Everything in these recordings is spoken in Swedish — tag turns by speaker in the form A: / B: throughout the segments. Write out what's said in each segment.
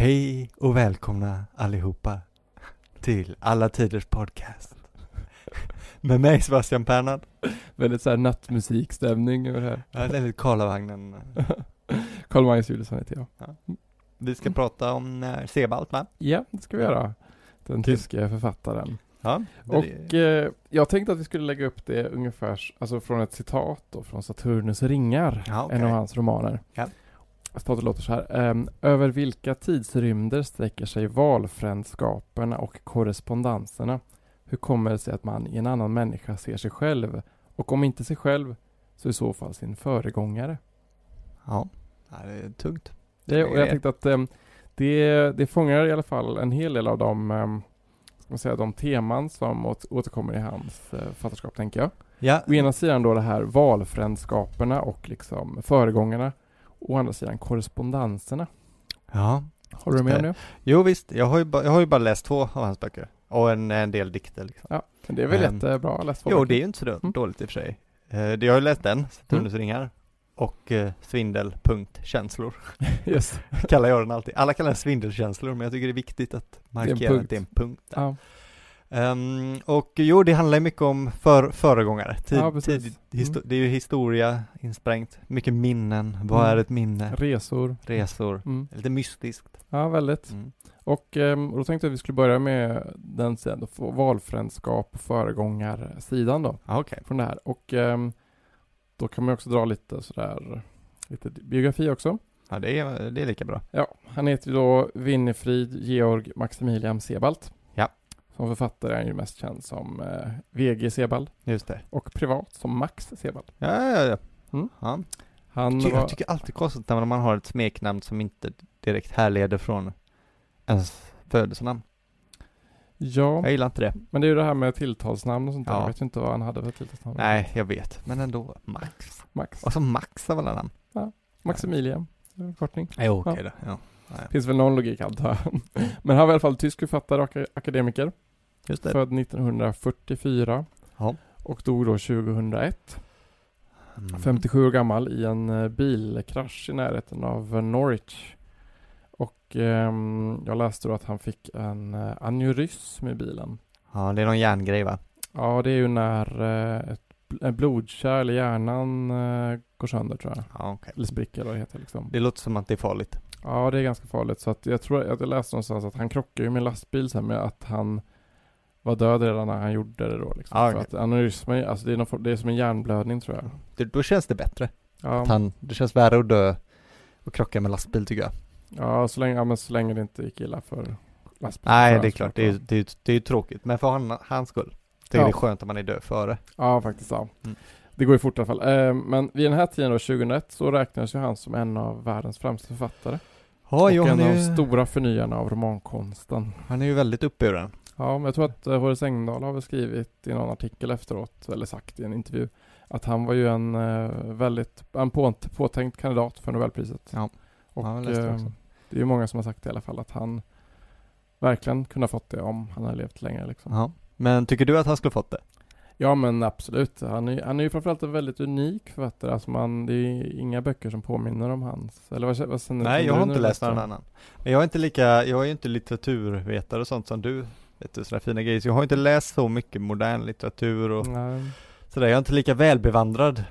A: Hej och välkomna allihopa till Alla Tiders Podcast. Med mig Sebastian Pernad.
B: Väldigt såhär nattmusikstämning över det här.
A: Ja, det är lite Karlavagnen.
B: Karl Magnus Juliusson heter jag.
A: Vi ska prata om eh, Sebald va?
B: Ja, det ska vi göra. Den
A: Kul.
B: tyske författaren.
A: Ja.
B: Och eh, jag tänkte att vi skulle lägga upp det ungefär, alltså från ett citat då, från Saturnus ringar.
A: Ja, okej.
B: En av hans romaner.
A: Ja.
B: Citatet låter så här. ehm, över vilka tidsrymder sträcker sig valfrändskaperna och korrespondenserna? Hur kommer det sig att man i en annan människa ser sig själv? Och om inte sig själv, så i så fall sin föregångare.
A: Ja. det är tungt.
B: Det, och jag tänkte att ehm, det, det fångar i alla fall en hel del av de, um, ska man säga, de teman som åt, återkommer i hans författarskap, tänker jag.
A: Ja,
B: Å ena sidan då det här valfrändskaperna och liksom föregångarna. Å andra sidan korrespondenserna.
A: ja.
B: Har du med om det?
A: Jo visst, jag har, ju ba, jag har ju bara läst två av hans böcker. Och en, en del dikter liksom.
B: Ja, men det är väl
A: Ehm,
B: jättebra läst
A: Jo, det är ju inte så
B: Mm.
A: dåligt i och för sig. Eh, det- jag har ju läst den, Saturnus ringar. Och eh, svindelpunktkänslor.
B: Just.
A: kallar jag den alltid. Alla kallar den svindelkänslor, men jag tycker det är viktigt att markera
B: punkt.
A: att det är en punkt.
B: Ja,
A: Ehm, och jo, det handlar ju mycket om för, föregångare. Tid,
B: Ja,
A: tid,
B: Mm.
A: Det är ju historia insprängt, mycket minnen. Vad
B: Mm.
A: är ett minne?
B: resor.
A: Resor.
B: Mm.
A: Lite mystiskt.
B: Ja, väldigt.
A: Mm.
B: Och ehm, då tänkte jag att vi skulle börja med den sidan, valfrändskap och föregångarsidan då.
A: Ja, okej.
B: från det här. Och ehm, då kan man också dra lite sådär, lite biografi också.
A: Ja, det är, det är lika bra.
B: Ja, han heter ju då Winifred Georg Maximilian Sebald.
A: Ja.
B: Som författare är han ju mest känd som eh, VG Sebald
A: Just det.
B: och privat som Max Sebald.
A: Ja, ja, ja.
B: Mm.
A: ja.
B: Han
A: Ty-
B: var,
A: Jag tycker alltid konstigt när man har ett smeknamn som inte direkt härleder från ens födelsenamn.
B: ja,
A: Jag gillar inte det.
B: men det är ju det här med tilltalsnamn och sånt där.
A: Ja.
B: Jag vet ju inte vad han hade för tilltalsnamn.
A: Nej, jag vet. Men ändå, Max.
B: Max.
A: Och så Max av alla namn.
B: Maximilian. är en Förkortning.
A: Jo,
B: Ja.
A: okej då. Ja. Ja, ja.
B: Finns väl någon logik antar jag. Men han var i alla fall tysk författare och ak- akademiker.
A: Just det.
B: Född 1944.
A: Ja.
B: Och dog då 2001.
A: Mm.
B: 57 år gammal i en eh, bilkrasch i närheten av eh, Norwich. Och ehm, jag läste då att han fick en uh, aneurysm i bilen.
A: Ja, det är någon järngrej va?
B: Ja, det är ju när eh, ett bl- ett blodkärl i hjärnan eh, går sönder tror jag.
A: Ja, okej.
B: Eller spricker vad det heter liksom.
A: Det låter som att det är farligt.
B: Ja, det är ganska farligt. Så att jag tror att jag läste någonstans att han krockade ju med lastbil sen med att han var död redan när han gjorde det då. Liksom.
A: Ah,
B: För
A: okej.
B: att aneurysm, är- alltså det är, någon, det är som en hjärnblödning tror jag.
A: Det, då känns det bättre.
B: Ja,
A: Att han, det känns värre att dö och krocka med lastbil tycker jag.
B: ja, så, länge, ja men så länge det inte gick illa för lastbil.
A: Nej,
B: för
A: det är klart. Det är, det är, ju- det är ju tråkigt. Men för han, hans skull. Det är
B: Ja.
A: det skönt om man är död före.
B: Ja, faktiskt ja.
A: Mm.
B: Det går ju fort i alla fall. Eh, men vid den här tiden då, 2001, så räknas ju han som en av världens främsta författare.
A: Ja,
B: och
A: jo,
B: en av
A: är
B: de
A: ju,
B: stora förnyarna av romankonsten.
A: han är ju väldigt uppburen.
B: Ja, men jag tror att eh, Horace Engdahl har väl skrivit i någon artikel efteråt, eller sagt i en intervju, att han var ju en eh, väldigt, en på, påtänkt kandidat för Nobelpriset.
A: Ja.
B: Och
A: Ja, det
B: eh, det är ju många som har sagt i alla fall att han verkligen kunde ha fått det om han hade levt längre liksom.
A: Ja. Men tycker du att han skulle fått det?
B: Ja men absolut. Han är, han är ju framförallt en väldigt unik författare. Alltså man, det är inga böcker som påminner om hans. Eller vad, vad
A: Nej, jag har inte läst någon annan. Men jag är inte lika, jag är inte litteraturvetare och sånt som du. Du, sådana fina grejer. Så jag har inte läst så mycket modern litteratur och
B: Nej.
A: sådär. Jag är inte lika välbevandrad.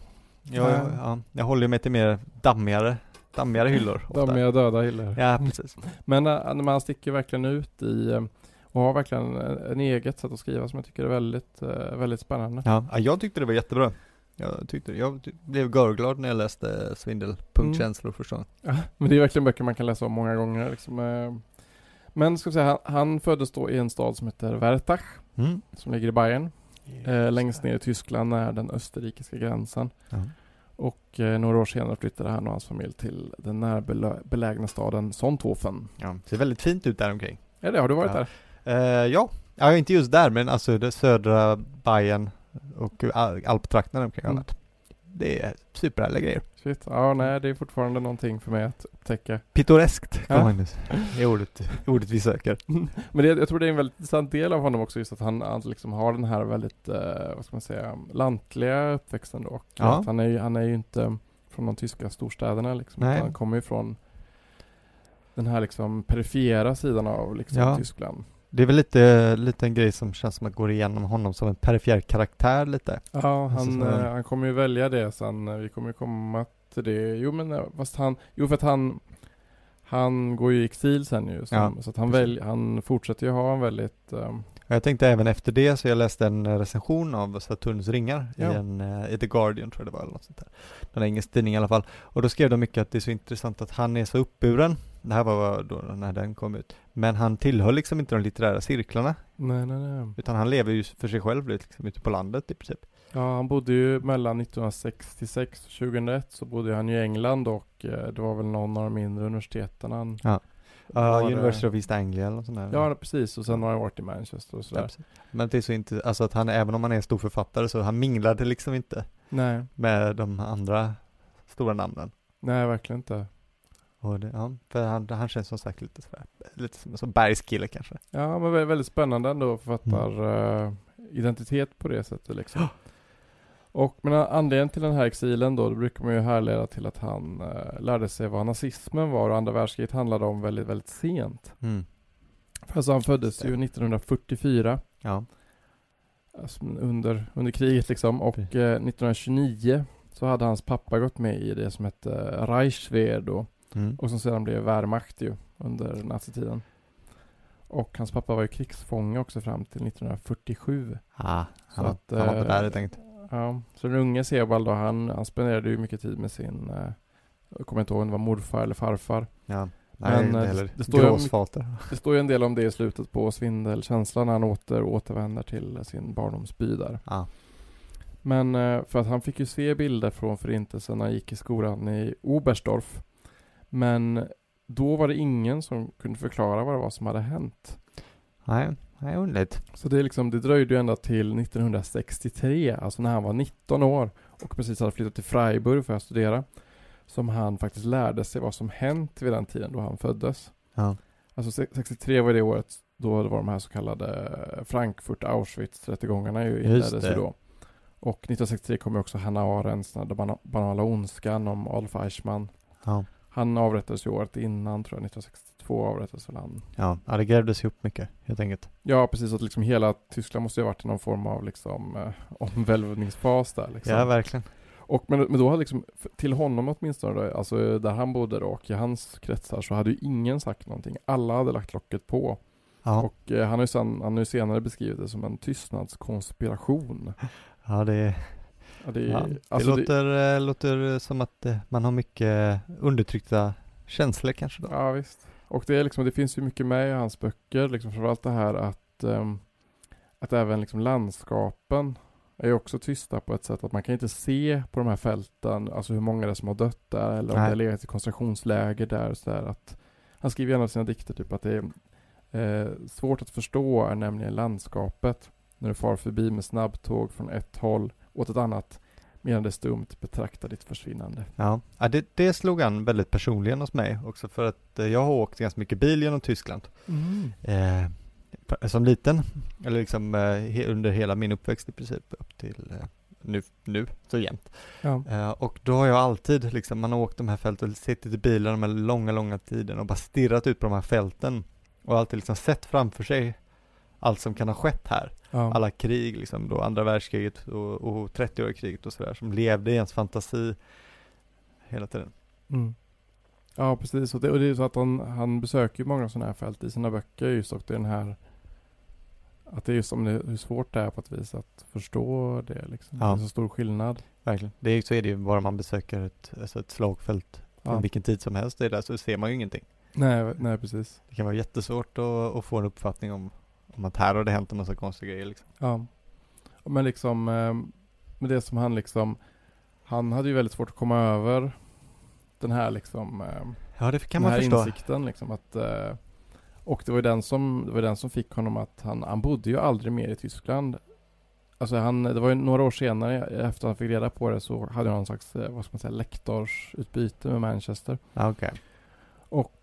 A: Jag, ja, jag håller mig till mer dammigare, dammigare hyllor. ofta.
B: Är döda hyllor.
A: Ja, precis.
B: Men äh, man sticker verkligen ut i äh, och har verkligen en, en eget sätt att skriva som jag tycker är väldigt, väldigt spännande.
A: Ja, ja, jag tyckte det var jättebra. Jag tyckte, jag blev görglad när jag läste Svindelpunktkänslor första gången.
B: Ja, men det är verkligen böcker man kan läsa om många gånger. Liksom. Men ska vi säga, han, han föddes då i en stad som heter Wertach,
A: Mm.
B: som ligger i Bayern. Eh, längst ner i Tyskland nära den österrikiska gränsen.
A: Ja.
B: Och eh, några år senare flyttade han och hans familj till den närbelägna staden Sonthofen.
A: ja, det ser väldigt fint ut där omkring.
B: Ja, det har du varit
A: Ja.
B: där?
A: Eh, ja. ja, inte just där men alltså det södra Bayern och Al- alptrakterna omkring
B: Mm.
A: Det är superhärliga grejer.
B: Shit. Ja, nej, det är fortfarande någonting för mig att upptäcka.
A: Pittoreskt,
B: Ja.
A: ja. Magnus. Det är ordet, ordet vi söker.
B: Men det, jag tror det är en väldigt intressant del av honom också, just att han, han liksom har den här väldigt, eh, vad ska man säga, lantliga uppväxten då. Och
A: Ja.
B: han, är, ju- han är ju inte från de tyska storstäderna liksom,
A: Nej.
B: han kommer ju från den här liksom perifera sidan av liksom
A: Ja.
B: Tyskland.
A: Det är väl lite, lite en grej som känns som att går igenom honom som en perifer karaktär lite.
B: Ja, han,
A: Alltså, så-
B: eh, han kommer ju välja det sen. Vi kommer ju komma till det. Jo men eh, fast han, jo för att han han går ju i exil sen ju. Som,
A: Ja,
B: så att han, välj, han fortsätter ju ha en väldigt
A: Och Jag tänkte även efter det så jag läste en eh, recension av Saturns ringar
B: Ja.
A: i, en, eh, i The Guardian tror jag det var eller något sånt där. Någon engelsk tidning i alla fall. Och då skrev de mycket att det är så intressant att han är så uppburen. Det här var då när den kom ut. Men han tillhör liksom inte de litterära cirklarna.
B: Nej nej nej.
A: Utan han lever ju för sig själv liksom ute på landet i princip.
B: Ja, han bodde ju mellan 1966 och 2001 så bodde han ju i England och eh, det var väl någon av de mindre universiteten han
A: Ja. Ja,
B: eh,
A: University of East Anglia eller något sånt där.
B: Ja, precis. Och sen har han varit i Manchester och
A: Ja,
B: sådär.
A: precis. Men det är så inte, alltså att han, även om han är stor författare så han minglade liksom inte
B: Nej,
A: med de andra stora namnen.
B: nej verkligen inte.
A: Och det, ja, för han, han känns som sagt lite sådär, lite som en bergskille kanske.
B: Ja, men vä- väldigt spännande ändå författar eh, identitet på det sättet liksom. Och men anledningen till den här exilen då, det brukar man ju härleda till att han eh, lärde sig vad nazismen var och andra världskriget handlade om väldigt, väldigt sent.
A: Mm.
B: För alltså han föddes
A: det.
B: ju 1944,
A: Ja.
B: alltså under, under kriget liksom, och eh, 1929 så hade hans pappa gått med i det som hette Reichswehr då,
A: Mm.
B: och som sedan blev Wehrmacht ju under nazitiden. Och hans pappa var ju krigsfånge också fram till 1947.
A: Ah, han,
B: att,
A: han var på
B: eh,
A: där helt enkelt.
B: Ja, så den unge Sebald då, han, han spenderade ju mycket tid med sin, eh, jag kommer inte ihåg om det var morfar eller farfar.
A: Ja. Nej,
B: Men, eh, det står ju
A: Gråsfater.
B: Det står ju en del om det i slutet på Svindelkänslan när han åter, återvänder till sin barndomsby där.
A: Ja.
B: Men eh, för att han fick ju se bilder från förintelsen när han gick i skolan i Oberstdorf. Men då var det ingen som kunde förklara vad det var som hade hänt.
A: Nej, nej underligt.
B: Så det, är liksom, det dröjde ju ända till 1963, alltså när han var 19 år och precis hade flyttat till Freiburg för att studera, som han faktiskt lärde sig vad som hänt vid den tiden då han föddes.
A: Ja.
B: Alltså se- 63 var det året då det var de här så kallade Frankfurt-Auschwitz-rättegångarna ju inleddes ju då. Och 1963 kom ju också Hanna Arendts den bana- banala ondskan om Adolf Eichmann.
A: Ja.
B: Han avrättades ju året innan tror jag, 1962 avrättades väl han.
A: Ja. ja, det grävdes ihop mycket helt enkelt.
B: Ja, precis. Att liksom hela Tyskland måste ju ha varit i någon form av liksom eh, omvälvningsfas där liksom.
A: Ja, verkligen.
B: Och men, men då hade liksom, till honom åtminstone då, alltså där han bodde då och i hans kretsar så hade ju ingen sagt någonting. Alla hade lagt locket på.
A: Ja,
B: Och eh, han har ju sen, han har ju senare beskrivit det som en tystnadskonspiration.
A: ja det,
B: Ja, det,
A: ja, det,
B: alltså det-
A: låter, eh, låter som att eh, man har mycket undertryckta känslor kanske då.
B: Ja visst. Och det är liksom, det finns ju mycket med i hans böcker, liksom framförallt det här att, ehm, att även liksom landskapen är också tysta på ett sätt att man kan inte se på de här fälten, alltså hur många det är som har dött där eller om
A: Nej.
B: det har legat i koncentrationsläger där och så där att Han skriver i sina dikter typ att det är eh, svårt att förstå är nämligen landskapet när du far förbi med snabbtåg från ett håll åt ett annat medan det stumt betraktar ditt försvinnande.
A: Ja, ja det, det slog an väldigt personligen hos mig också för att eh, jag har åkt ganska mycket bil genom Tyskland. Eh, p- som liten, eller liksom eh, under hela min uppväxt i princip upp till eh, nu, nu, så jämt.
B: Ja.
A: Eh, och då har jag alltid liksom, man har åkt de här fälten, suttit i bilen de här långa, långa tiden och bara stirrat ut på de här fälten och alltid liksom sett framför sig allt som kan ha skett här.
B: Ja.
A: Alla krig, liksom då andra världskriget och, och 30-åriga kriget och sådär som levde i ens fantasi hela tiden.
B: Mm. Ja, precis. Och det, och det är så att han, han besöker många sådana här fält i sina böcker just och det är den här att det är just om det, hur svårt det är på ett vis att förstå det liksom.
A: Ja.
B: Det är så stor skillnad.
A: Verkligen. Det är, så är det ju bara man besöker ett, alltså ett slagfält från
B: Ja.
A: vilken tid som helst det är där så ser man ju ingenting.
B: Nej, nej precis.
A: Det kan vara jättesvårt att, att få en uppfattning om, om att här har det hänt en massa konstiga grejer liksom.
B: Ja. Men liksom, eh, med det som han liksom, han hade ju väldigt svårt att komma över den här liksom, eh,
A: Ja, det kan
B: den
A: man
B: här
A: förstå.
B: insikten liksom att eh, och det var ju den som, det var den som fick honom att han, han bodde ju aldrig mer i Tyskland. Alltså han, det var ju några år senare efter han fick reda på det så hade han någon slags, vad ska man säga, lektorsutbyte med Manchester.
A: Ja, okej.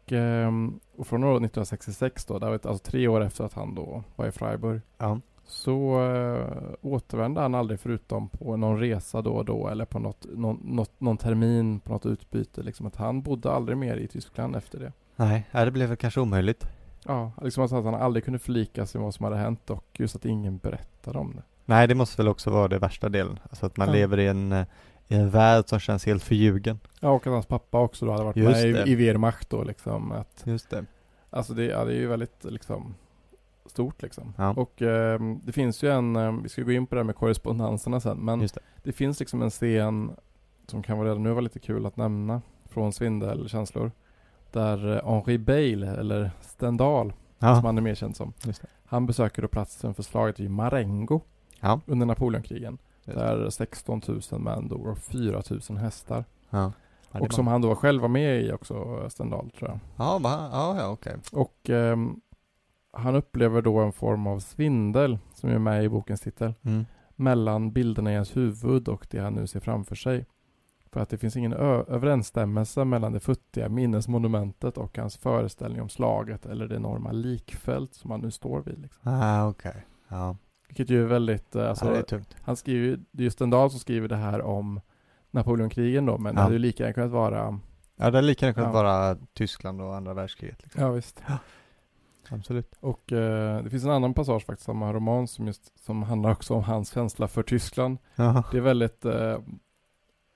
B: Och, ehm, och från år 1966 då, det var ett- alltså tre år efter att han då var i Freiburg,
A: Ja.
B: så äh, återvände han aldrig förutom på någon resa då och då eller på något, någon, något, någon termin på något utbyte. Liksom att han bodde aldrig mer i Tyskland efter det.
A: Nej, det blev väl kanske omöjligt.
B: Ja, liksom att han aldrig kunde förlika sig med vad som hade hänt och just att ingen berättade om det.
A: Nej, det måste väl också vara det värsta delen. Alltså att man
B: Ja.
A: lever i en, eh, i en värld som känns helt förljugen.
B: Ja, och att hans pappa också då hade varit
A: Just
B: med
A: det.
B: i, i Wehrmacht då liksom. Att,
A: Just det.
B: alltså det, ja, det är ju väldigt liksom stort liksom.
A: Ja.
B: Och ehm, det finns ju en, ehm, vi ska gå in på det här med korrespondenserna sen, men
A: det.
B: det finns liksom en scen som kan vara redan nu vara lite kul att nämna från Svindelkänslor. Där eh, Henri Bale, eller Stendhal, som
A: Ja,
B: han är mer känd som. Han besöker då platsen för slaget vid Marengo
A: Ja,
B: under Napoleonkrigen. Där 16 000 män dog och 4 000 hästar.
A: Ja. Ja,
B: och som han då själv var med i också, Stendhal tror jag.
A: Ja, va? ja, ja okej.
B: Och ehm, han upplever då en form av svindel, som är med i bokens titel,
A: Mm.
B: mellan bilderna i hans huvud och det han nu ser framför sig. För att det finns ingen överensstämmelse mellan det futtiga minnesmonumentet och hans föreställning om slaget eller det enorma likfält som han nu står vid. Liksom.
A: Ah, okej. Ja,
B: Vilket ju är väldigt, eh, alltså,
A: ja, det är tungt.
B: han skriver ju, det är Stendhal som skriver det här om Napoleonkrigen då, men det
A: Ja.
B: hade ju lika gärna kunnat vara,
A: Ja, det hade lika gärna kunnat
B: Ja.
A: vara Tyskland och andra världskriget. Liksom.
B: ja visst.
A: Absolut.
B: Och eh, det finns en annan passage faktiskt, samma roman som, just, som handlar också om hans känsla för Tyskland.
A: Jaha.
B: Det är väldigt, eh,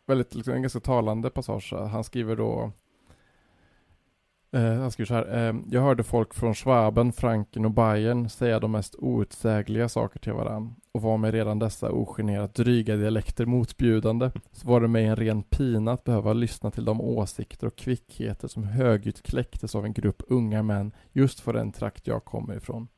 B: väldigt liksom, en ganska talande passage. Han skriver då eh, han skriver så här. Eh, jag hörde folk från Schwaben, Franken och Bayern säga de mest outsägliga saker till varandra. Och var med redan dessa ogenerat dryga dialekter motbjudande så var det mig en ren pina att behöva lyssna till de åsikter och kvickheter som högljutt kläcktes av en grupp unga män just för den trakt jag kommer ifrån.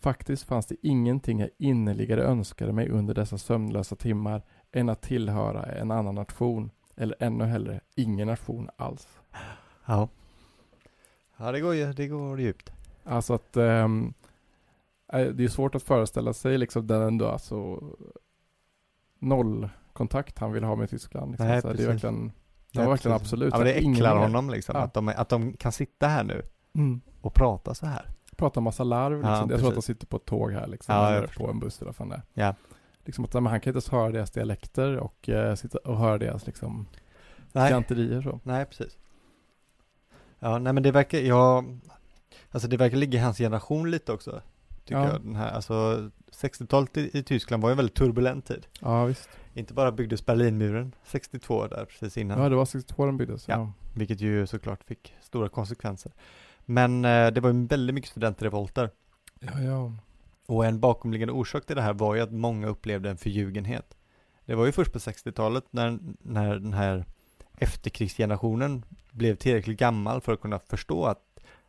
B: Faktiskt fanns det ingenting jag innerligare önskade mig under dessa sömnlösa timmar än att tillhöra en annan nation, eller ännu hellre ingen nation alls.
A: Ja. Ja, det går ju, det går djupt.
B: Alltså att eh, det är svårt att föreställa sig liksom den ändå alltså nollkontakt han vill ha med Tyskland. Liksom.
A: Nej,
B: så det är
A: precis.
B: verkligen, det var verkligen
A: precis.
B: absolut.
A: Ja, men det äcklar honom liksom.
B: Ja.
A: Att, de, att de kan sitta här nu
B: Mm.
A: och prata så här.
B: Prata massa larv liksom.
A: Ja,
B: jag tror att de
A: precis.
B: sitter på ett tåg här liksom.
A: Ja,
B: eller på en buss eller vad fan det är.
A: Ja.
B: Liksom att men han kan inte ens höra deras dialekter och uh, sitta och höra deras liksom
A: Nej.
B: ganterier så.
A: Nej, precis. Ja, nej men det verkar, ja, alltså det verkar ligga i hans generation lite också. Tycker
B: Ja.
A: jag. Den här, alltså 60-talet i, i Tyskland var ju en väldigt turbulent tid.
B: Ja visst.
A: Inte bara byggdes Berlinmuren 62 där precis innan.
B: Ja det var 62 den byggdes.
A: Ja.
B: Ja.
A: Vilket ju såklart fick stora konsekvenser. Men eh, det var ju väldigt mycket studentrevolter.
B: Ja, ja.
A: Och en bakomliggande orsak till det här var ju att många upplevde en förljugenhet. Det var ju först på 60-talet när, när den här efterkrigsgenerationen blev tillräckligt gammal för att kunna förstå att,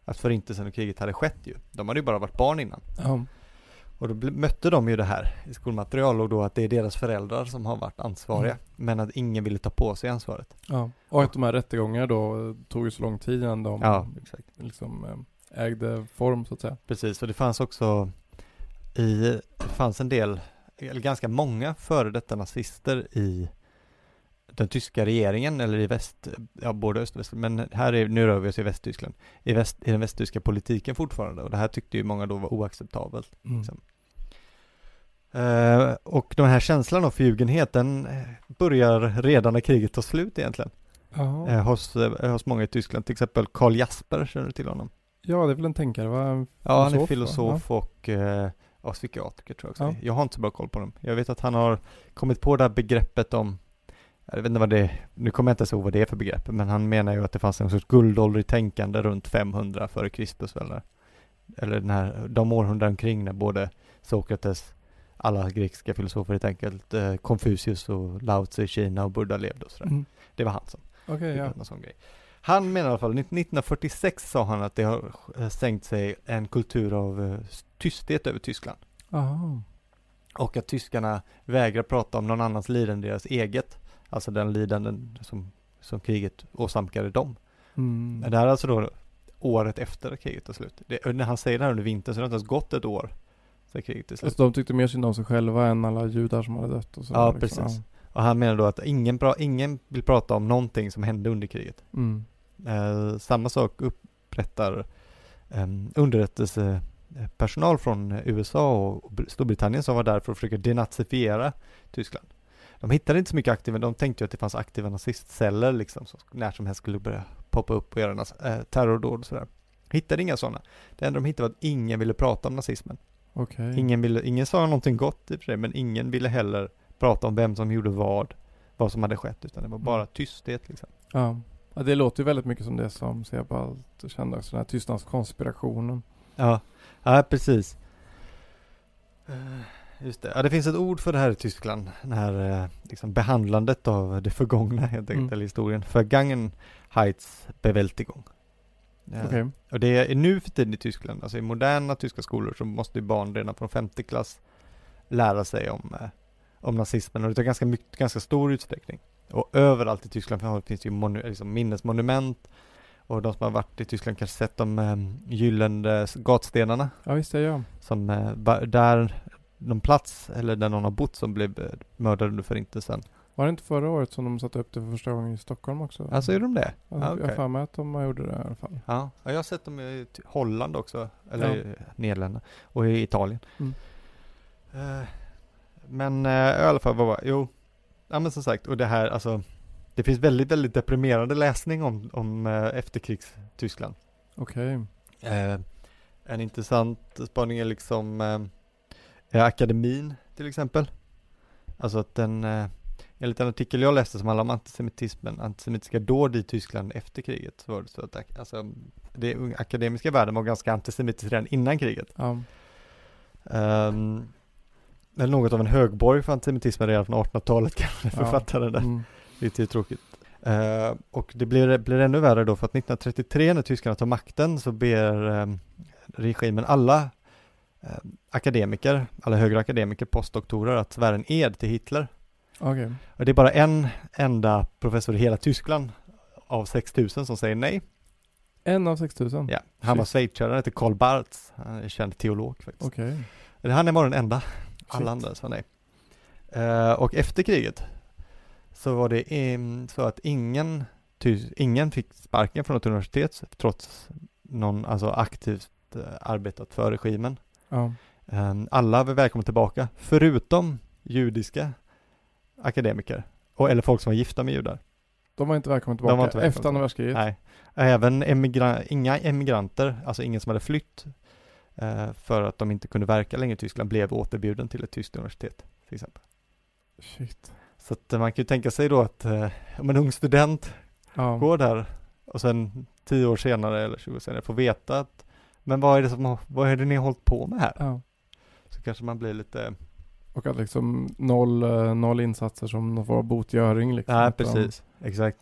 A: att förintelsen och kriget hade skett ju. De hade ju bara varit barn innan.
B: ja.
A: Och då mötte de ju det här i skolmaterial och då att det är deras föräldrar som har varit ansvariga.
B: Mm.
A: Men att ingen ville ta på sig ansvaret.
B: Ja. Och att de här rättegångarna då tog ju så lång tid innan de
A: Ja, exakt.
B: liksom eh, ägde form så att säga.
A: Precis, och det fanns också i, det fanns en del, eller ganska många före detta nazister i den tyska regeringen eller i väst, ja både öst och väst, men här är, nu rör vi oss i Västtyskland, i, väst, i den västtyska politiken fortfarande och det här tyckte ju många då var oacceptabelt.
B: Mm.
A: Liksom. Eh, och den här känslan av förljugenhet, den eh, börjar redan när kriget tar slut egentligen.
B: Jaha.
A: Eh, hos, eh, hos många i Tyskland, till exempel Karl Jasper, känner du till honom?
B: Ja, det är väl en tänkare va? En
A: Ja, han är
B: Filosof, va?
A: och eh, ja, psykiatriker tror jag också.
B: Ja.
A: Jag har inte så bra koll på dem. Jag vet att han har kommit på det här begreppet om, jag vet inte vad det är, nu kommer jag inte ens ihåg vad det är för begrepp, men han menar ju att det fanns en sorts guldålder i tänkande runt 500 före Kristus eller, eller den här, de århundraden kring när både Sokrates, alla grekiska filosofer helt enkelt, eh, Konfucius och Lao Tzu i Kina och Buddha levde och sådär.
B: Mm.
A: Det var han som
B: Okej, ja.
A: någon sån grej. Han menar i alla fall, 1946 sa han att det har eh, sänkt sig en kultur av eh, tysthet över Tyskland.
B: Aha.
A: Och att tyskarna vägrar prata om någon annans lidande än deras eget. Alltså den lidanden som, som kriget åsamkade dem.
B: Mm.
A: Men Det här är alltså då året efter kriget är slut. Det, när han säger det här under vintern så har det inte ens gått ett år sedan kriget är slut.
B: Alltså, de tyckte mer synd om sig själva än alla judar som hade dött och så.
A: Ja,
B: liksom.
A: precis. Och han menar då att ingen, pra, ingen vill prata om någonting som hände under kriget.
B: Mm.
A: Eh, samma sak upprättar eh, personal från USA och Storbritannien som var där för att försöka denazifiera Tyskland. De hittade inte så mycket aktiva, de tänkte ju att det fanns aktiva nazistceller liksom som när som helst skulle börja poppa upp och göra äh, terrordåd och sådär. Hittade inga sådana. Det enda de hittade var att ingen ville prata om nazismen.
B: Okay.
A: Ingen, ville, ingen sa någonting gott i och för sig, men ingen ville heller prata om vem som gjorde vad, vad som hade skett, utan det var bara mm. tysthet liksom.
B: Ja. ja, det låter ju väldigt mycket som det som Sebald kände, den här tystnadskonspirationen.
A: Ja, ja precis. Uh, just det. Ja, det finns ett ord för det här i Tyskland, den här uh, liksom behandlandet av det förgångna helt enkelt, mm. eller historien. Vergangenheitsbewältigung.
B: Ja. Okay.
A: Och det är nu för tiden i Tyskland, alltså i moderna tyska skolor så måste ju barn redan från femte klass lära sig om, eh, om nazismen och det tar ganska, mycket, ganska stor utsträckning. Och överallt i Tyskland finns det ju monu, liksom minnesmonument och de som har varit i Tyskland kanske sett de eh, gyllene gatstenarna.
B: Ja visst, ja.
A: Som eh, där någon plats eller där någon har bott som blev eh, mördad under förintelsen.
B: Var det inte förra året som de satte upp det för första gången i Stockholm också?
A: Alltså är de det?
B: Ah, okay. Jag har för mig att de gjorde det i alla fall.
A: Ja, jag har sett dem i Holland också, eller ja. Nederländerna och i Italien. Mm. Uh, men uh, i alla fall, vad var Jo, ja men som sagt, och det här alltså Det finns väldigt, väldigt deprimerande läsning om, om uh, efterkrigs-Tyskland.
B: Okej.
A: Okay. en intressant spaning är liksom akademin till exempel. Alltså att den Enligt en artikel jag läste som handlar om antisemitismen, antisemitiska dåd i Tyskland efter kriget, så var det så att alltså, det akademiska världen var ganska antisemitisk redan innan kriget.
B: Ja.
A: Um, eller något av en högborg för antisemitismen redan från 1800-talet kanske författaren där. Mm. Lite tråkigt. Uh, och det blir, blir ännu värre då för att 1933 när tyskarna tar makten så ber um, regimen alla uh, akademiker, alla högre akademiker, postdoktorer att svära en ed till Hitler.
B: Okay.
A: Och det är bara en enda professor i hela Tyskland av 6000 som säger nej.
B: En av 6000?
A: Ja, han var schweizare, han heter Karl Barth, han är känd teolog faktiskt.
B: Okay.
A: Han är bara den enda, alla andra sa nej. Uh, och efter kriget så var det så att ingen, ingen fick sparken från något universitet trots någon, alltså aktivt uh, arbetat för regimen.
B: Ja.
A: Um, alla var välkomna tillbaka, förutom judiska akademiker, och, eller folk som var gifta med judar.
B: De var inte välkomna tillbaka inte välkomna. efter andra världskriget?
A: Nej. Även emigra inga emigranter, alltså ingen som hade flytt eh, för att de inte kunde verka längre i Tyskland, blev återbjuden till ett tyskt universitet, till exempel.
B: Shit.
A: Så att man kan ju tänka sig då att eh, om en ung student ja. går där och sen tio år senare eller 20 år senare får veta att men vad är det som, vad är det ni har hållit på med här?
B: Ja.
A: Så kanske man blir lite
B: och att liksom noll, eh, noll insatser som någon form av botgöring liksom.
A: Nej, precis. Exakt.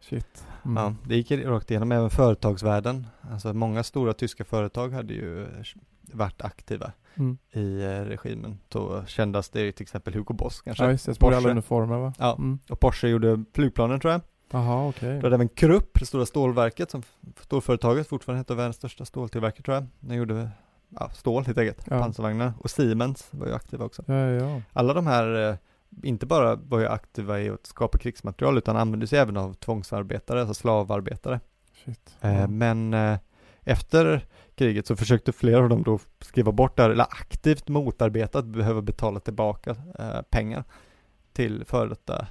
B: Shit.
A: Mm. Ja, det gick rakt igenom även företagsvärlden. Alltså många stora tyska företag hade ju varit aktiva mm. i eh, regimen. Då kändes det till exempel Hugo Boss kanske.
B: Ja, just det. Porsche. alla uniformer va?
A: Ja, mm. och Porsche gjorde flygplanen tror jag.
B: Jaha, okej. Okay.
A: Då hade även Krupp, det stora stålverket, som storföretaget fortfarande heter världens största ståltillverkare tror jag. Den gjorde ja, stål helt enkelt, ja. pansarvagnar. Och Siemens var ju aktiva också.
B: Ja, ja.
A: Alla de här, eh, inte bara var ju aktiva i att skapa krigsmaterial, utan användes även av tvångsarbetare, alltså slavarbetare.
B: Shit.
A: Eh, men eh, efter kriget så försökte flera av dem då skriva bort det här, eller aktivt motarbeta att behöva betala tillbaka pengar till före detta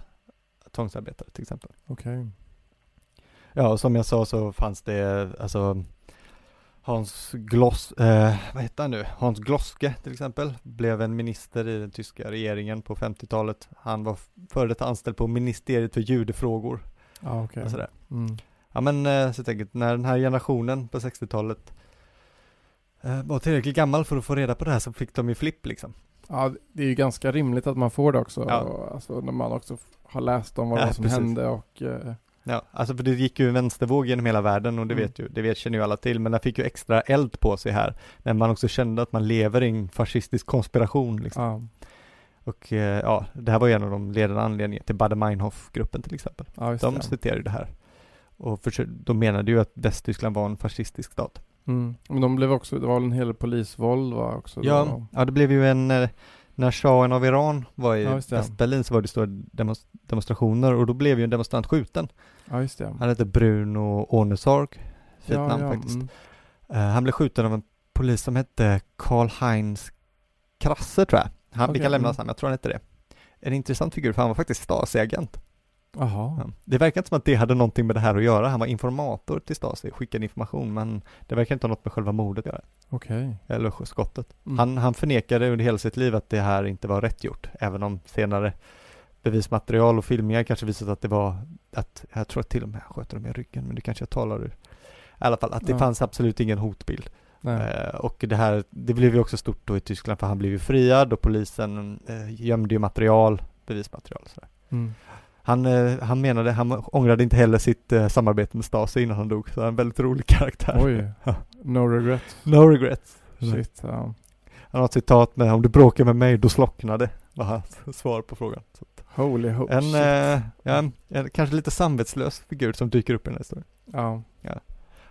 A: tvångsarbetare till exempel.
B: Okej. Okay.
A: Ja, och som jag sa så fanns det, alltså Hans Gloss, eh, vad heter han nu? Hans Gloske till exempel blev en minister i den tyska regeringen på 50-talet. Han var före detta anställd på ministeriet för judefrågor.
B: Ah, okay.
A: och sådär.
B: Mm.
A: Ja men eh, så jag när den här generationen på 60-talet eh, var tillräckligt gammal för att få reda på det här så fick de ju flipp liksom.
B: Ja, det är ju ganska rimligt att man får det också. Ja. Alltså när man också har läst om vad ja, som precis. hände och eh,
A: Ja, alltså för det gick ju en vänstervåg genom hela världen och det mm. vet ju, det vet, känner ju alla till, men den fick ju extra eld på sig här, när man också kände att man lever i en fascistisk konspiration liksom.
B: Ja.
A: Och eh, ja, det här var ju en av de ledande anledningarna till Baader-Meinhof-gruppen till exempel.
B: Ja,
A: de citerade det här. Och för, de menade ju att Västtyskland var en fascistisk stat.
B: Mm. Men de blev också, det var en hel polisvåld va också?
A: Ja, ja det blev ju en eh, när shahen av Iran var i ja, Västberlin så var det stora demonstrationer och då blev ju en demonstrant skjuten.
B: Ja, just det.
A: Han hette Bruno Ornesarg, fint ja, namn ja, faktiskt. Mm. Uh, han blev skjuten av en polis som hette Karl-Heinz Krasse tror jag. Han, Vi
B: Okej,
A: kan lämna
B: mm.
A: honom, jag tror han hette det. En intressant figur, för han var faktiskt Stasi-agent.
B: Jaha.
A: Ja. Det verkar inte som att det hade någonting med det här att göra. Han var informator till Stasi, skickade information, men det verkar inte ha något med själva mordet att göra.
B: Okej.
A: Eller skottet.
B: Mm.
A: Han, han förnekade under hela sitt liv att det här inte var rätt gjort, även om senare bevismaterial och filmningar kanske visat att det var, att, jag tror att till och med han sköt dem i ryggen, men det kanske jag talar ur. I alla fall, att det
B: Ja.
A: fanns absolut ingen hotbild. Eh, och det här, det blev ju också stort då i Tyskland, för han blev ju friad och polisen eh, gömde ju material, bevismaterial och sådär.
B: Mm.
A: Han, eh, han menade, han ångrade inte heller sitt eh, samarbete med Stasi innan han dog, så han är en väldigt rolig karaktär.
B: Oj. No regret.
A: No regrets.
B: Shit. Ja.
A: Han har ett citat med om du bråkar med mig, då slocknade, var hans svar på frågan. Så
B: Holy ho
A: en, eh, ja, en kanske lite samvetslös figur som dyker upp i den här historien.
B: Ja.
A: Ja,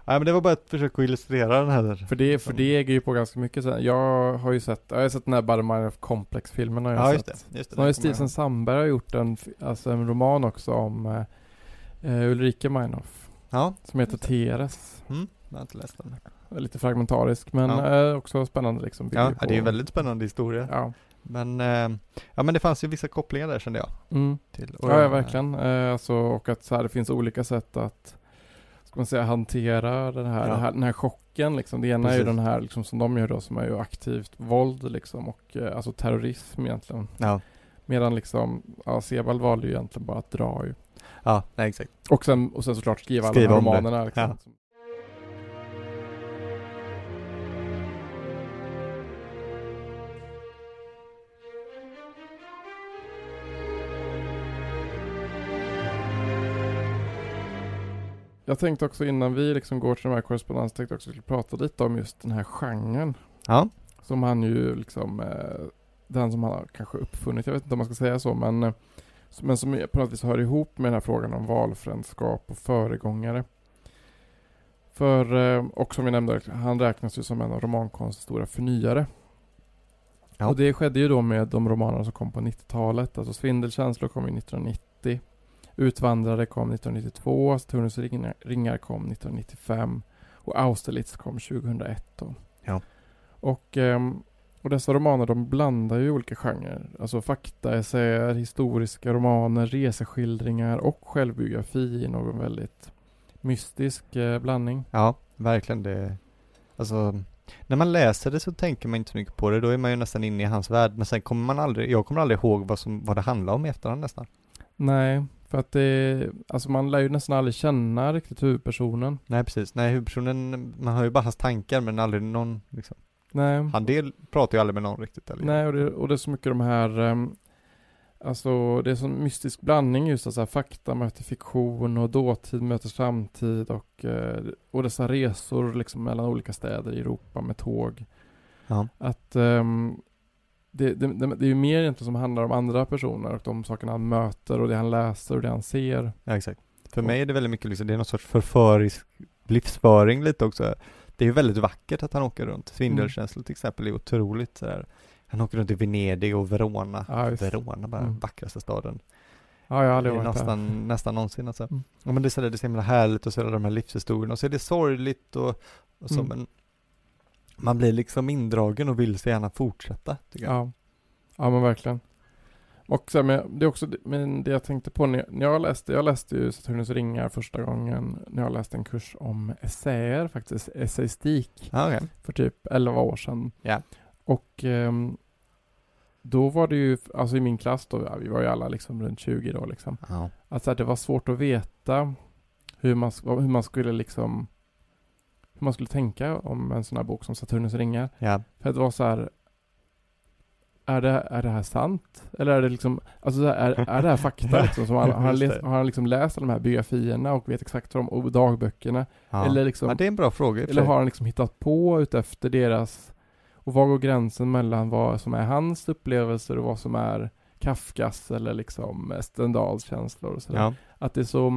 A: men det var bara ett försök att illustrera den här.
B: För det, för det äger ju på ganska mycket sen. Jag har ju sett, jag har sett den här Bottom of Complex-filmen har jag
A: Ja, just
B: sett.
A: det. Just det
B: Sen har ju. Sandberg har gjort en, alltså en roman också om eh, eh, Ulrike Meinhof.
A: Ja,
B: Som heter
A: Just.
B: Teres.
A: mm, jag har inte läst den.
B: Lite fragmentarisk men
A: Ja.
B: eh, också spännande liksom.
A: Ja,
B: på-
A: det är en väldigt spännande historia.
B: Ja.
A: Men, eh, ja men det fanns ju vissa kopplingar där kände jag.
B: Mm.
A: Till,
B: Ja, ja verkligen. Eh, alltså, och att så här, det finns olika sätt att ska man säga, hantera den här,
A: Ja.
B: den här, den här chocken. Liksom. Det ena är ju
A: Precis.
B: den här liksom, som de gör då, som är ju aktivt våld liksom, och eh, alltså terrorism egentligen.
A: Ja,
B: Medan liksom, ja, Sebald valde ju egentligen bara att dra ju.
A: ja nej, exakt.
B: Och sen, och sen såklart skriva,
A: Skriva
B: alla romanerna. Liksom.
A: Ja.
B: Jag tänkte också innan vi liksom går till de här korrespondenserna, tänkte jag också skulle prata lite om just den här genren.
A: Ja,
B: Som han ju liksom, eh, den som han har kanske uppfunnit, jag vet inte om man ska säga så, men, eh, men som på något vis hör ihop med den här frågan om valfrändskap och föregångare. För, eh, och som vi nämnde, han räknas ju som en av romankonstens stora förnyare.
A: Ja.
B: Och det skedde ju då med de romaner som kom på 90-talet. Alltså Svindelkänslor kom ju 1990. Utvandrare kom 1992. Saturnus ringar, ringar kom 1995. Och Austerlitz kom 2001 då.
A: Ja.
B: Och, ehm, och dessa romaner de blandar ju olika genrer. Alltså faktaessäer, historiska romaner, reseskildringar och självbiografi i någon väldigt mystisk eh, blandning.
A: ja, verkligen det. Alltså, när man läser det så tänker man inte så mycket på det, då är man ju nästan inne i hans värld, men sen kommer man aldrig, jag kommer aldrig ihåg vad, som, vad det handlar om i efterhand nästan.
B: Nej, för att det, alltså man lär ju nästan aldrig känna riktigt huvudpersonen.
A: Nej precis, nej huvudpersonen, man hör ju bara hans tankar men aldrig någon, liksom.
B: Nej,
A: Han del pratar ju aldrig med någon riktigt eller?
B: nej och, det, och det är så mycket de här, um, alltså det är sån mystisk blandning just alltså fakta möter fiktion och dåtid möter samtid och, eh, och dessa resor liksom mellan olika städer i Europa med tåg.
A: Ja,
B: Att ehm, det, det, det, är ju mer egentligen som handlar om andra personer och de sakerna han möter och det han läser och det han ser.
A: ja exakt. För mig är det väldigt mycket liksom, det är någon sorts förförisk livsföring lite också. Det är ju väldigt vackert att han åker runt. Svindelkänslor till exempel är otroligt sådär. Han åker runt i Venedig och Verona.
B: Ja.
A: Verona, bara
B: Mm.
A: vackraste staden.
B: Ja, jag har
A: Det
B: aldrig
A: är
B: varit
A: nästan, nästan någonsin alltså.
B: Mm.
A: Ja men det är så, där, det är så himla härligt och så är det de här livshistorierna och så är det sorgligt och, och så
B: Mm.
A: men man blir liksom indragen och vill så gärna fortsätta.
B: Ja. ja, men verkligen. Och sen, men det är också men det jag tänkte på när jag, när jag läste, jag läste ju Saturnus ringar första gången när jag läste en kurs om essäer faktiskt, essäistik,
A: okej.
B: för typ 11 år sedan.
A: Ja.
B: Och ehm, då var det ju, alltså i min klass då, ja, vi var ju alla liksom runt 20 då liksom.
A: Ja.
B: Att så här, det var svårt att veta hur man, hur man skulle liksom hur man skulle tänka om en sån här bok som Saturnus ringar.
A: ja.
B: För det var så här är det, är det här sant? Eller är det liksom, alltså så här, är, är det här fakta liksom? Som han, har, han läst, har han liksom läst alla de här biografierna och vet exakt vad de, och dagböckerna?
A: Ja.
B: Eller liksom,
A: ja, det är en bra fråga
B: eller har han liksom hittat på utefter deras, och var går gränsen mellan vad som är hans upplevelser och vad som är Kafkas eller liksom Stendhals känslor och sådär.
A: Ja.
B: Att det är så,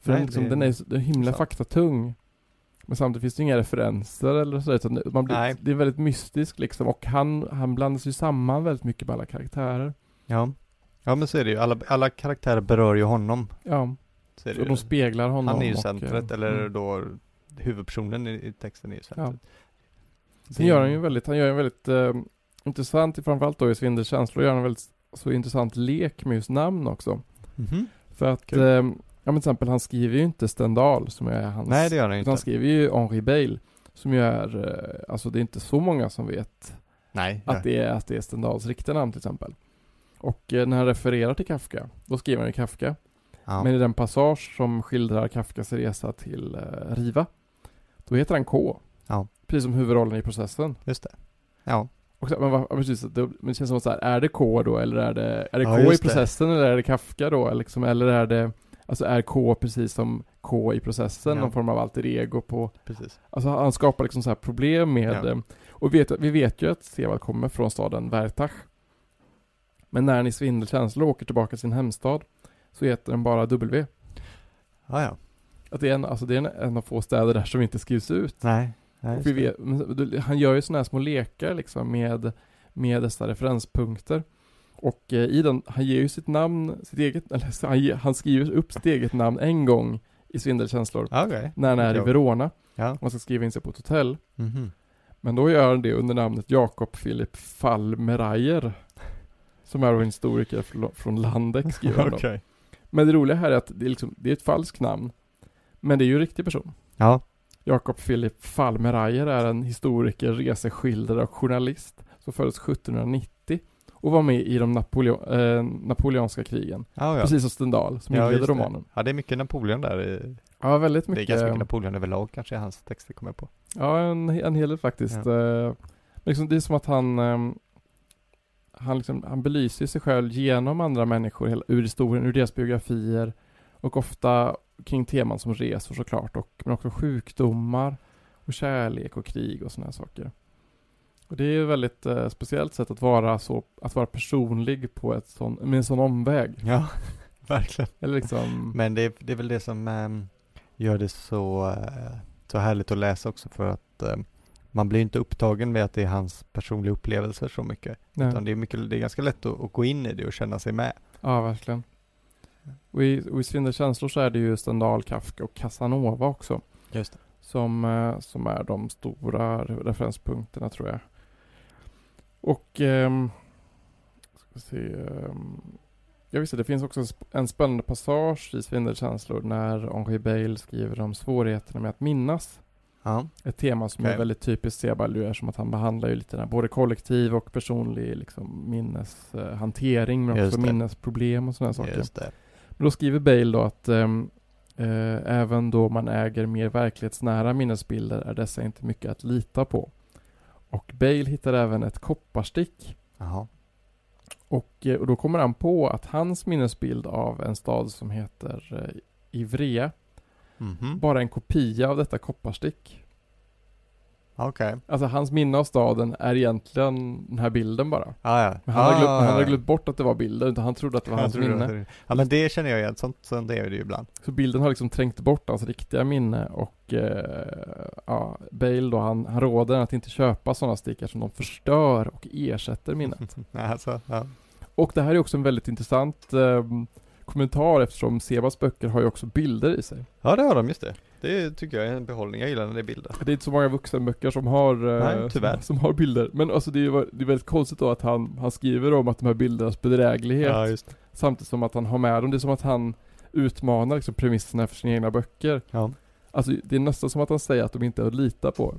B: för
A: Nej,
B: den, liksom,
A: det-
B: den är så himla
A: sant.
B: faktatung. Men samtidigt finns det inga referenser eller så, utan man blir,
A: Nej.
B: det är väldigt mystiskt liksom och han, han blandas ju samman väldigt mycket med alla karaktärer.
A: ja. Ja men så är det ju, alla, alla karaktärer berör ju honom.
B: Ja,
A: Så
B: och
A: ju.
B: de speglar honom.
A: Han är ju
B: och,
A: centret,
B: eh,
A: eller
B: mm.
A: då huvudpersonen i, i texten är ju centret.
B: Sen gör han ju väldigt, han gör en väldigt eh, intressant, framförallt då i Svindelkänslor, gör han en väldigt så intressant lek med just namn också.
A: Mhm.
B: För att,
A: Kul.
B: eh, ja men till exempel han skriver ju inte Stendhal som är hans
A: Nej det gör han inte.
B: han skriver ju Henri Bale som ju är, eh, alltså det är inte så många som vet
A: Nej.
B: att det är, att det är Stendhals riktiga namn till exempel. Och eh, när han refererar till Kafka, då skriver han ju Kafka.
A: ja.
B: Men i den passage som skildrar Kafkas resa till eh, Riva, då heter han K.
A: Ja.
B: Precis som huvudrollen i processen.
A: Just det. Ja.
B: Och men, ja, precis, det, men det känns som så här, är det K då eller är det, är det
A: Ja,
B: K i
A: just det.
B: processen eller är det Kafka då? Liksom, eller är det, alltså är K precis som K i processen,
A: Ja.
B: någon form av alter ego på,
A: Precis.
B: alltså han skapar liksom så här problem med,
A: Ja.
B: eh, och vet, vi vet ju att Sevald kommer från staden Vertach. Men när han i svindelkänslor åker tillbaka till sin hemstad, så heter den bara W.
A: Ja, ja.
B: Att det är en, alltså det är en, en av få städer där som inte skrivs ut.
A: Nej. Nej
B: vet, han gör ju sådana här små lekar liksom med, med dessa referenspunkter. Och eh, i den, han ger ju sitt namn, sitt eget, eller han, ge- han skriver upp sitt eget namn en gång i Svindelkänslor.
A: Okej.
B: När han är i. Verona.
A: Ja.
B: Man ska skriva in sig på ett hotell.
A: Mhm.
B: Men då gör han det under namnet Jakob Philip Fallmerayer. Som är en historiker från- Landeck skriver.
A: Okej.
B: Men det roliga här är att det är, liksom, det är ett falskt namn. Men det är ju en riktig person.
A: Ja.
B: Jakob Philip Fallmerayer är en historiker, reseskildrare och journalist som föddes 1790 och var med i de Napoleo eh, napoleonska krigen.
A: Ja, ja.
B: Precis som Stendhal som
A: Ja,
B: inledde romanen.
A: Ja, det är mycket Napoleon där. i-
B: Ja, väldigt
A: Det är
B: mycket.
A: ganska mycket Napoleon överlag kanske i hans texter kommer jag på.
B: Ja, en, en hel del faktiskt. Eh, men liksom, det är som att han ehm, han, liksom, han belyser sig själv genom andra människor hela, ur historien, ur deras biografier och ofta kring teman som resor såklart och men också sjukdomar och kärlek och krig och sådana här saker. Och det är ett väldigt eh, speciellt sätt att vara så, att vara personlig på ett sån, med en sån omväg.
A: Ja, verkligen.
B: Eller liksom,
A: Men det är, det är väl det som ehm, gör det så, eh, så härligt att läsa också för att ehm, man blir inte upptagen med att det är hans personliga upplevelser så mycket.
B: nej.
A: Utan det är, mycket, det är ganska lätt att, att gå in i det och känna sig med.
B: Ja, verkligen. Och i, och i Svindelkänslor så är det ju Stendhal, Kafka och Casanova också.
A: Just det.
B: Som, eh, som är de stora re- referenspunkterna tror jag. Och, ehm, ska se, ehm, ja visst det finns också en sp- en spännande passage i Svindelkänslor när Henri Bale skriver om svårigheterna med att minnas.
A: Ja,
B: Ett tema som är
A: Okej.
B: väldigt typiskt Sebald ju är som att han behandlar ju lite den här, både kollektiv och personlig liksom, minneshantering men
A: Just
B: också
A: det.
B: minnesproblem och sådana saker. Men då skriver Bale då att eh, även då man äger mer verklighetsnära minnesbilder är dessa inte mycket att lita på. Och Bale hittar även ett kopparstick
A: Jaha.
B: och, eh, och då kommer han på att hans minnesbild av en stad som heter eh, Ivrea
A: Mhm.
B: bara är en kopia av detta kopparstick.
A: Okej.
B: Alltså hans minne av staden är egentligen den här bilden bara.
A: Ja, ja.
B: Men han, har glömt,
A: Ah,
B: han
A: ja.
B: glömt bort att det var bilden, utan han trodde att det var hans minne.
A: det. Ja men det känner jag igen, sånt, sånt är det ju ibland.
B: Så bilden har liksom trängt bort hans riktiga minne och eh, ja, Bale då, han, han råder att inte köpa sådana stickar som de förstör och ersätter minnet.
A: Alltså, ja.
B: och det här är också en väldigt intressant eh, kommentar eftersom Sebas böcker har ju också bilder i sig.
A: ja det har de, just det. Det tycker jag är en behållning, jag gillar när det är bilder.
B: Det är inte så många vuxenböcker som har, eh,
A: Nej.
B: Som, som har bilder. Men alltså det är det är väldigt konstigt då att han, han skriver om att de här bildernas bedräglighet
A: Ja,
B: samtidigt som att han har med dem. Det är som att han utmanar liksom premisserna för sina egna böcker.
A: Ja.
B: Alltså det är nästan som att han säger att de inte är att lita på.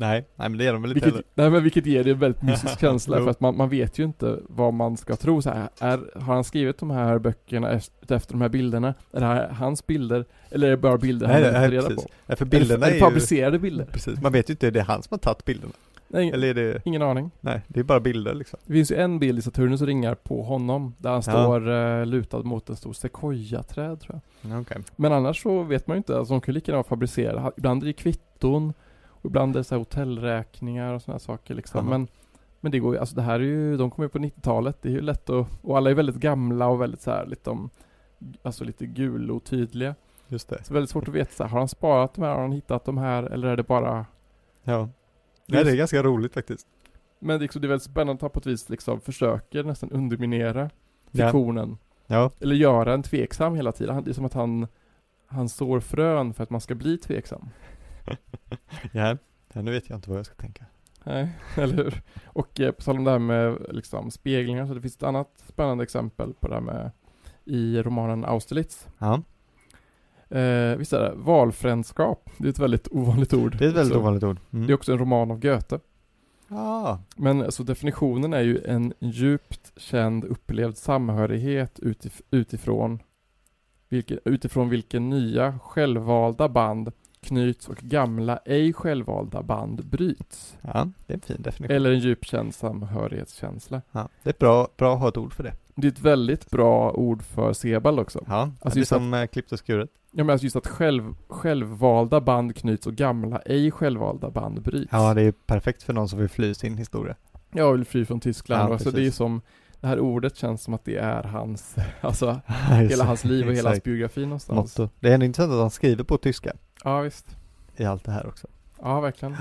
A: Nej, nej men det är de väl inte
B: Vilket,
A: heller.
B: nej men vilket ger det en väldigt mystisk känsla för att man, man vet ju inte vad man ska tro så här, är, Har han skrivit de här böckerna efter, efter de här bilderna? Är det här hans bilder? Eller är det bara bilder
A: Nej,
B: han
A: nej,
B: har reda
A: precis.
B: på?
A: Ja, för
B: Är det,
A: bilderna
B: är
A: är, ju...
B: fabricerade bilder?
A: Precis, man vet ju inte, är det han som har tagit bilderna?
B: Nej,
A: Eller är det,
B: ingen aning.
A: nej, det är bara bilder liksom.
B: Det finns ju en bild i Saturnus ringar på honom där han
A: Ja.
B: står eh, lutad mot en stor sequoia-träd tror jag.
A: Okej.
B: Men annars så vet man ju inte, alltså de kan ju lika gärna vara fabricerade. Ibland är det kvitton ibland är det så här hotellräkningar och sådana saker liksom. Men, men det går ju, alltså det här är ju, de kommer ju på 90-talet, det är ju lätt att, och alla är väldigt gamla och väldigt så här lite om, alltså lite gul och tydliga.
A: Just det.
B: Så väldigt svårt att veta så här, har han sparat de här, har han hittat de här eller är det bara
A: Ja. Nej, det är ganska roligt faktiskt.
B: Men det är, liksom, det är väldigt spännande att han på ett vis liksom försöker nästan underminera
A: Ja.
B: fiktionen.
A: Ja.
B: Eller göra en tveksam hela tiden. Det är som att han, han sår frön för att man ska bli tveksam.
A: Ja. nu vet jag inte vad jag ska tänka.
B: Nej, eller hur? Och eh, på tal om det här med liksom speglingar, så det finns ett annat spännande exempel på det här med i romanen Austerlitz.
A: Ja,
B: Eh, visst är det? Valfrändskap. Det är ett väldigt ovanligt ord.
A: det är ett väldigt
B: Så
A: ovanligt ord. Mm.
B: Det är också en roman av Goethe.
A: Ja,
B: Men alltså definitionen är ju en djupt känd upplevd samhörighet utif- utifrån vilken, utifrån vilken nya självvalda band knyts och gamla ej självvalda band bryts.
A: ja, det är en fin definition.
B: Eller en djupt känd samhörighetskänsla.
A: Ja, det är bra, bra att ha ett ord för det.
B: Det är ett väldigt bra ord för Sebald också.
A: Ja,
B: Alltså
A: det är
B: just
A: som att... klippt och skuret.
B: Ja men alltså just att själv, självvalda band knyts och gamla ej självvalda band bryts.
A: Ja, det är perfekt för någon som vill fly sin historia.
B: Jag vill fly från Tyskland.
A: Ja,
B: alltså det är som, det här ordet känns som att det är hans, alltså hela hans liv och hela hans biografi någonstans.
A: Motto. Det är ändå intressant att han skriver på tyska
B: Ja visst.
A: i allt det här också.
B: Ja verkligen.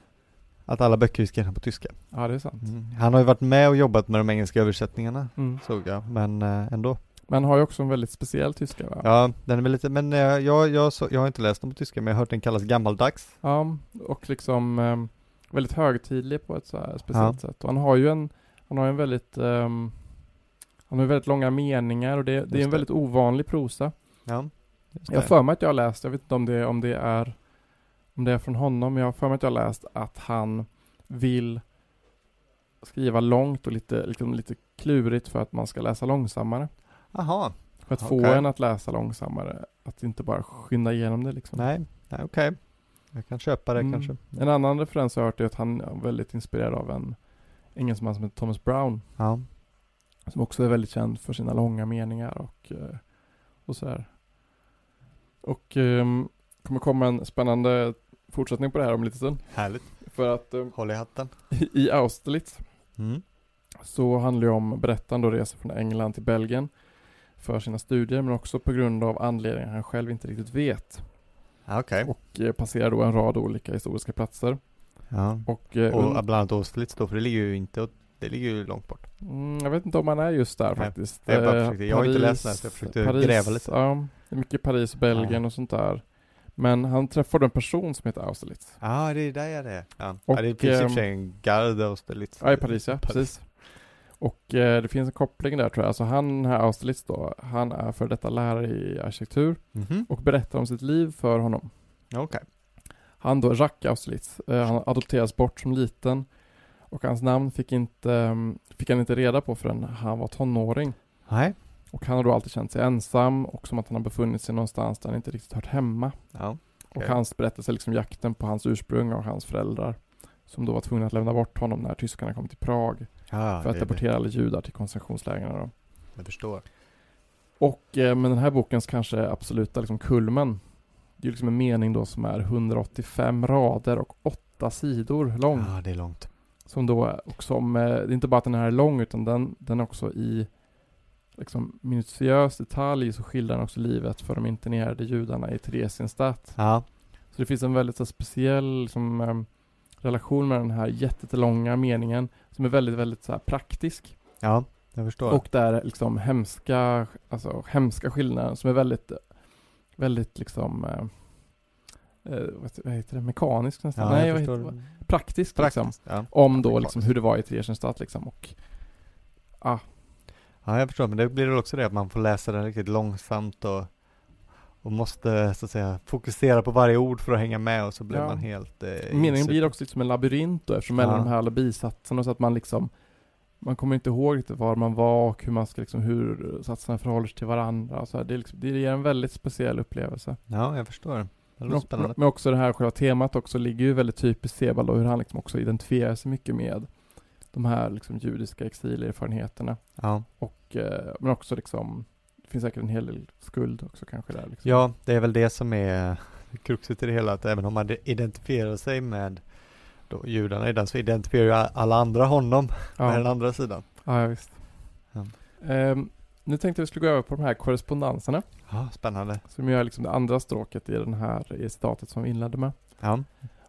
A: Att alla böcker är skrivna på tyska.
B: Ja det är sant.
A: Mm. Han har ju varit med och jobbat med de engelska översättningarna,
B: Mm.
A: såg jag, men eh, ändå.
B: Men har ju också en väldigt speciell tyska va?
A: Ja, den är väl lite, men eh, jag, jag, så, jag har inte läst den på tyska, men jag har hört den kallas gammaldags.
B: Ja, och liksom ehm, väldigt högtidlig på ett så här speciellt sätt. Och han har ju en, han har en väldigt, ehm, han har väldigt långa meningar och det, det är en väldigt ovanlig prosa.
A: Ja,
B: Jag har för mig att jag har läst, jag vet inte om det, om det är om det är från honom, men jag har för mig att jag har läst att han vill skriva långt och lite, liksom lite klurigt för att man ska läsa långsammare.
A: Aha,
B: För att få
A: Okej.
B: en att läsa långsammare. Att inte bara skynda igenom det liksom.
A: nej, nej okej. Jag kan köpa det
B: Mm.
A: kanske.
B: En annan referens jag har hört är att han är väldigt inspirerad av en engelsman som heter Thomas Brown.
A: Ja,
B: Som också är väldigt känd för sina långa meningar och, eh, och sådär. Och um, kommer komma en spännande fortsättning på det här om lite stund.
A: härligt.
B: För att eh,
A: Håll i hatten.
B: i Austerlitz
A: Mm.
B: så handlar det om berättaren då reser från England till Belgien för sina studier men också på grund av anledningar han själv inte riktigt vet.
A: Ja, Okej.
B: Och eh, passerar då en rad olika historiska platser.
A: Ja.
B: Och, eh,
A: Och bland annat Austerlitz då, för det ligger ju inte, åt- det ligger ju långt bort.
B: mm, jag vet inte om man är just där
A: Nej,
B: faktiskt.
A: jag
B: Eh,
A: försökte- jag har inte läst den här, så jag försökte gräva lite.
B: Ja, det är mycket Paris, Belgien
A: Ja.
B: och sånt där. Men han träffar då en person som heter Austerlitz.
A: Ja, ah, det är där jag är det. Ja,
B: Och,
A: ja det finns i och för sig en gard Austerlitz.
B: Ja, i Paris ja, precis. Och eh, det finns en koppling där tror jag. Alltså han, här Austerlitz då, han är för detta lärare i arkitektur
A: Mhm.
B: och berättar om sitt liv för honom.
A: Okej.
B: Han då, Jacques Austerlitz, eh, han adopteras bort som liten och hans namn fick, inte, mm, fick han inte reda på förrän han var tonåring.
A: Nej.
B: Och han har då alltid känt sig ensam och som att han har befunnit sig någonstans där han inte riktigt hört hemma.
A: Ja.
B: Och
A: Okej.
B: hans berättelse liksom jakten på hans ursprung och hans föräldrar. Som då var tvungna att lämna bort honom när tyskarna kom till Prag.
A: Ja,
B: för att deportera alla judar till koncentrationslägren. Då.
A: Jag förstår.
B: Och eh, men den här bokens kanske absoluta liksom kulmen. Det är liksom en mening då som är 185 rader och 8 sidor lång.
A: Ja, det är långt.
B: Som då, och som, eh, det är inte bara att den här är lång utan den, den också i liksom minutiös detalj så skildrar den också livet för de internerade judarna i Theresienstadt.
A: Ja.
B: Så det finns en väldigt så, speciell liksom, em, relation med den här jättelånga meningen som är väldigt, väldigt så här, praktisk.
A: Ja, jag förstår.
B: Och där liksom hemska, alltså hemska skillnader som är väldigt, väldigt liksom eh, eh, vad vad heter det, mekanisk nästan?
A: ja,
B: Nej,
A: jag
B: heter det? Praktisk, liksom.
A: Praktiskt. Ja.
B: Om då liksom hur det var i Theresienstadt liksom och ah,
A: ja, jag förstår. Men det blir väl också det att man får läsa den riktigt långsamt och, och måste så att säga fokusera på varje ord för att hänga med och så blir
B: Ja.
A: man helt eh,
B: meningen blir också som en labyrint då eftersom mellan de här alla bisatserna så att man liksom man kommer inte ihåg riktigt var man var och hur man ska liksom, hur satserna förhåller sig till varandra. Så här, det, är liksom, det ger en väldigt speciell upplevelse.
A: Ja, jag förstår.
B: Men, men också det här själva temat också ligger ju väldigt typiskt Sebald och hur han liksom också identifierar sig mycket med de här liksom judiska exilerfarenheterna.
A: Ja.
B: Och, eh, men också liksom, det finns säkert en hel del skuld också kanske där. Liksom.
A: ja, det är väl det som är kruxet i det hela, att även om man identifierar sig med då judarna i den så identifierar ju alla andra honom med den
B: ja.
A: andra sidan.
B: ja, ja visst.
A: Ja.
B: Ehm, nu tänkte vi skulle gå över på de här korrespondenserna.
A: Ja, spännande.
B: Som gör liksom det andra stråket i den här i citatet som vi inledde med.
A: Ja,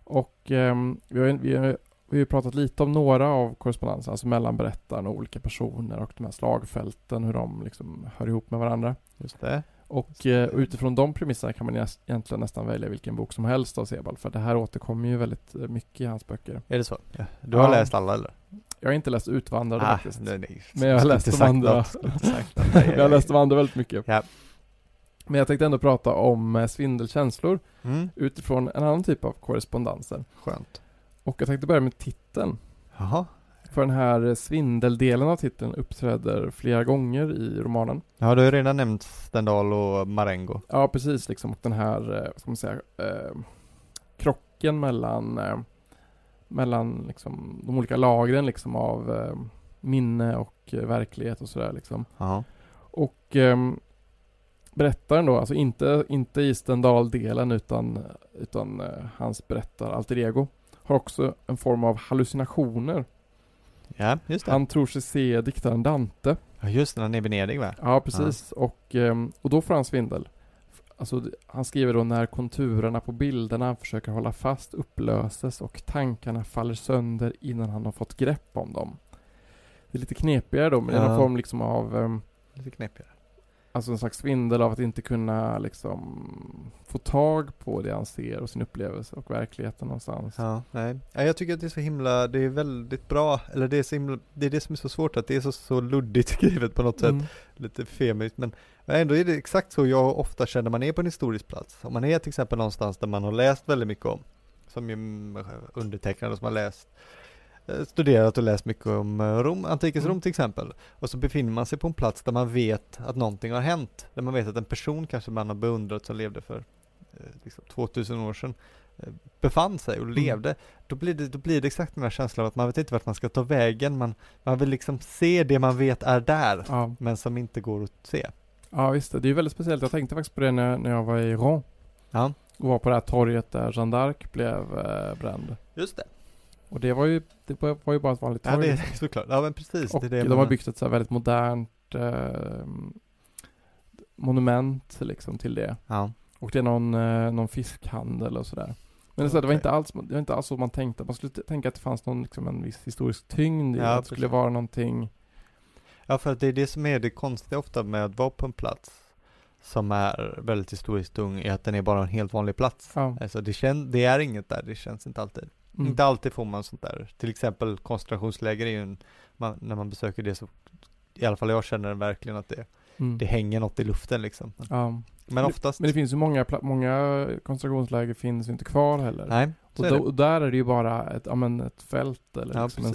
B: Och ehm, vi, har, vi, har, vi har pratat lite om några av korrespondenserna, alltså mellan berättaren och olika personer och de här slagfälten, hur de liksom hör ihop med varandra.
A: just det.
B: Och eh, utifrån de premisserna kan man egentligen nästan välja vilken bok som helst av Sebald, för det här återkommer ju väldigt eh, mycket i hans böcker.
A: Är det så? Ja. Du har
B: Ja.
A: läst alla eller?
B: Jag har inte läst Utvandrare
A: Ah,
B: faktiskt.
A: nej, nej.
B: Men jag har läst de andra. jag har läst de andra väldigt mycket.
A: Ja.
B: Men jag tänkte ändå prata om eh, svindelkänslor
A: Mm,
B: utifrån en annan typ av korrespondenser.
A: skönt.
B: Och jag tänkte börja med titeln.
A: Jaha.
B: För den här eh, svindeldelen av titeln uppträder flera gånger i romanen.
A: Ja, du har redan nämnt Stendhal och Marengo.
B: Ja, precis liksom. Och den här, eh, vad ska man säga, eh, krocken mellan, eh, mellan liksom de olika lagren liksom av eh, minne och eh, verklighet och sådär liksom. Och ehm, berättaren då, alltså inte, inte i Stendhal-delen utan, utan eh, hans berättar alter ego, har också en form av hallucinationer.
A: Ja, just det.
B: Han tror sig se diktaren Dante.
A: Ja, just det, han är i Venedig va?
B: Ja, precis. Och, ehm, och då får han svindel. Alltså, han skriver då när konturerna på bilderna han försöker hålla fast upplöses och tankarna faller sönder innan han har fått grepp om dem. Det är lite knepigare då, men det är någon
A: Ja.
B: form liksom av ehm,
A: Lite knepigare.
B: Alltså en slags svindel av att inte kunna liksom få tag på det han ser och sin upplevelse och verkligheten någonstans.
A: Ja, nej. Ja, jag tycker att det är så himla, det är väldigt bra, eller det är så himla, det är det som är så svårt att det är så, så luddigt skrivet på något sätt,
B: Mm.
A: lite femiskt, men men ändå är det exakt så jag ofta känner man är på en historisk plats. Om man är till exempel någonstans där man har läst väldigt mycket om, som ju mm, undertecknade som har läst, eh, studerat och läst mycket om eh, Rom, antikens
B: Mm.
A: Rom till exempel. Och så befinner man sig på en plats där man vet att någonting har hänt, där man vet att en person kanske man har beundrat som levde för eh, liksom 2000 år sedan eh, befann sig och
B: Mm.
A: levde, då, blir det, då blir det exakt den här känslan av att man vet inte vart man ska ta vägen, man, man vill liksom se det man vet är där,
B: Ja.
A: men som inte går att se.
B: Ja, visst. Det är ju väldigt speciellt. Jag tänkte faktiskt på det när, när jag var i Ron
A: Ja,
B: och var på det här torget där Jeanne d'Arc blev eh, bränd.
A: just det.
B: Och det var ju, det var, var ju bara ett vanligt
A: Ja,
B: torg.
A: det är såklart. Ja, men precis.
B: och
A: det är det
B: de
A: man-
B: har byggt ett så väldigt modernt eh, monument liksom till det.
A: Ja,
B: Och det är någon, eh, någon fiskhandel och sådär. Men här, det, var inte alls, det var inte alls så man tänkte. Man skulle tänka att det fanns någon, liksom, en viss historisk tyngd i
A: Ja.
B: Att det skulle vara någonting
A: ja, för att det är det som är det konstiga ofta med att vara på en plats som är väldigt historiskt tung, är att den är bara en helt vanlig plats.
B: Ja.
A: Alltså det, kän, det är inget där, det känns inte alltid.
B: Mm.
A: Inte alltid får man sånt där. Till exempel koncentrationsläger är ju en, man, när man besöker det så, i alla fall jag känner verkligen att det,
B: Mm.
A: det hänger något i luften liksom. Men,
B: Ja.
A: men oftast,
B: Men det finns ju många, många koncentrationsläger finns ju inte kvar heller.
A: nej, så
B: och,
A: är
B: då,
A: det.
B: och där är det ju bara ett, ja, men ett fält eller
A: Ja,
B: liksom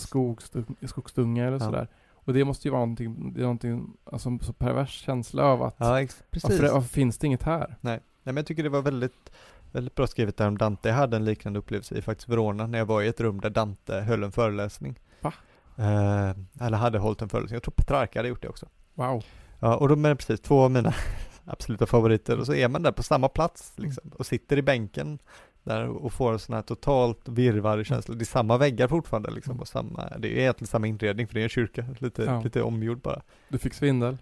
B: en skogsdunge eller
A: Ja.
B: sådär. Och det måste ju vara någonting, det är någonting, alltså en så pervers känsla av att
A: Ja,
B: varför, varför finns det inget här?
A: Nej, men jag tycker det var väldigt, väldigt bra skrivet där om Dante. Jag hade en liknande upplevelse i faktiskt Verona när jag var i ett rum där Dante höll en föreläsning.
B: Va?
A: Eh, eller hade hållit en föreläsning. Jag tror Petrarca hade gjort det också.
B: Wow.
A: Ja, och de är precis två av mina absoluta favoriter. Och så är man där på samma plats liksom, och sitter i bänken där och får en sån här totalt virrvarrig känsla. Det är samma väggar fortfarande liksom och samma, det är egentligen samma inredning för det är en kyrka, lite,
B: Ja.
A: lite omgjord bara.
B: Du fick svindel?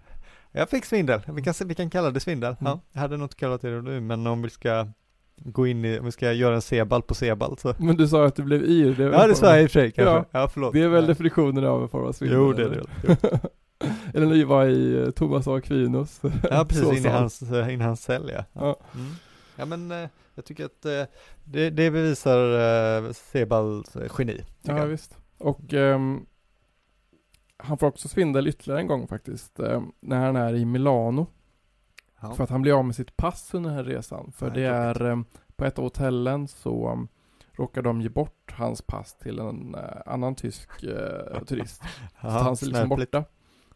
A: Jag fick svindel, vi kan, se- vi kan kalla det svindel.
B: Mm.
A: Ja, jag hade nog inte kallat det nu, men om vi ska gå in i, om vi ska göra en sebald på sebald så.
B: Men du sa att du blev yr. Det väl
A: Ja det sa jag i och för sig kanske.
B: Ja,
A: Ja, förlåt.
B: Det är väl
A: Ja.
B: definitionen av en form av svindel?
A: Jo, det är det.
B: eller när vi var i eh, Thomas av Aquinos
A: Ja precis, in i hans, eh, in i hans cell ja.
B: Ja.
A: Mm. Ja men eh, jag tycker att eh, det, det bevisar eh, Sebalds eh, geni.
B: Ja,
A: jag.
B: visst. Och ehm, han får också svindel ytterligare en gång faktiskt. ehm, när han är i Milano.
A: Ja.
B: För att han blir av med sitt pass under den här resan. För
A: Ja,
B: det är ehm, på ett av hotellen så um, råkar de ge bort hans pass till en eh, annan tysk eh, turist. så han är liksom borta.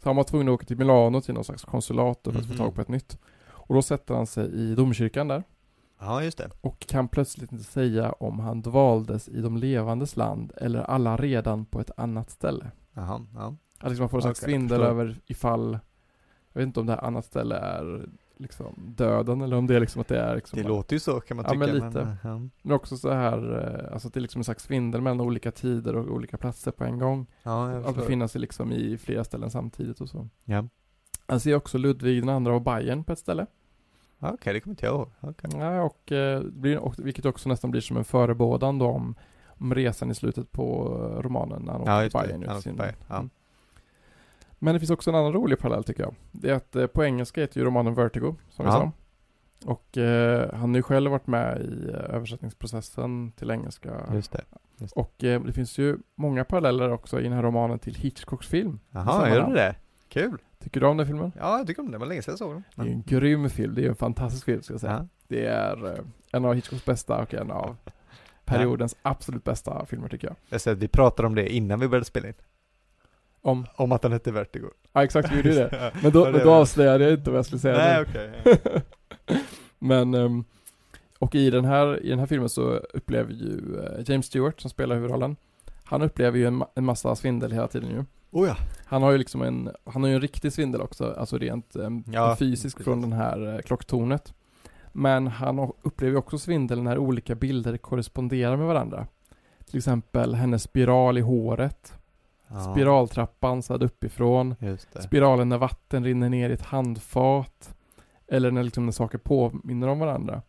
B: Så han var tvungen att åka till Milano till någon slags konsulat för att få
A: Mhm.
B: tag på ett nytt. Och då sätter han sig i domkyrkan där.
A: Ja just det.
B: och kan plötsligt inte säga om han dvaldes i de levandes land eller alla redan på ett annat ställe.
A: Jaha, ja.
B: Att liksom man får en slags
A: jag
B: svindel över ifall, jag vet inte om det här annat ställe är liksom döden eller om det är liksom att det är liksom
A: Det låter ju så kan man
B: Ja,
A: tycka.
B: men lite.
A: eh, ja.
B: Men också så här, eh, alltså att det är liksom en slags svindel mellan olika tider och olika platser på en gång.
A: ja,
B: Att befinna sig liksom i flera ställen samtidigt och så.
A: Ja.
B: Han ser också Ludvig den andra av Bayern på ett ställe.
A: Ja, Okej, det kommer inte jag ihåg. Okej.
B: Ja, och, eh, det och, vilket också nästan blir som en förebådan då om, om resan i slutet på eh, romanen när han åker
A: Ja,
B: till
A: just det.
B: Bayern. ut sin-
A: Bayern, ja.
B: Mm. Men det finns också en annan rolig parallell tycker jag. Det är att eh, på engelska heter ju romanen Vertigo, som vi
A: Ja.
B: sa. Och eh, han har ju själv varit med i översättningsprocessen till engelska.
A: Just det.
B: Och eh, det finns ju många paralleller också i den här romanen till Hitchcocks film.
A: Jaha, gör det? Kul.
B: Tycker du om den filmen?
A: Ja, jag tycker om det. Det var länge sedan jag såg den.
B: Det är en grym film, det är en fantastisk film ska jag säga.
A: Ja.
B: Det är eh, en av Hitchcocks bästa och en av periodens absolut bästa filmer tycker jag.
A: Jag säger att vi pratade om det innan vi började spela in.
B: Om,
A: Om att den hette Vertigo.
B: ja exakt, vi gjorde ju det. Men då, men då avslöjade jag inte vad jag skulle säga
A: Nej, okej.
B: Men, ehm, och i den, här, i den här filmen så upplever ju eh, James Stewart som spelar huvudrollen, han upplever ju en, en massa svindel hela tiden ju.
A: Oh ja.
B: Han har ju liksom en, han har ju en riktig svindel också, alltså rent um,
A: Ja,
B: fysisk
A: precis.
B: från den här eh, klocktornet. Men han upplever ju också svindel när olika bilder korresponderar med varandra. Till exempel hennes spiral i håret,
A: ja.
B: spiraltrappan här uppifrån, spiralen när vatten rinner ner i ett handfat. Eller när, liksom, när saker påminner om varandra.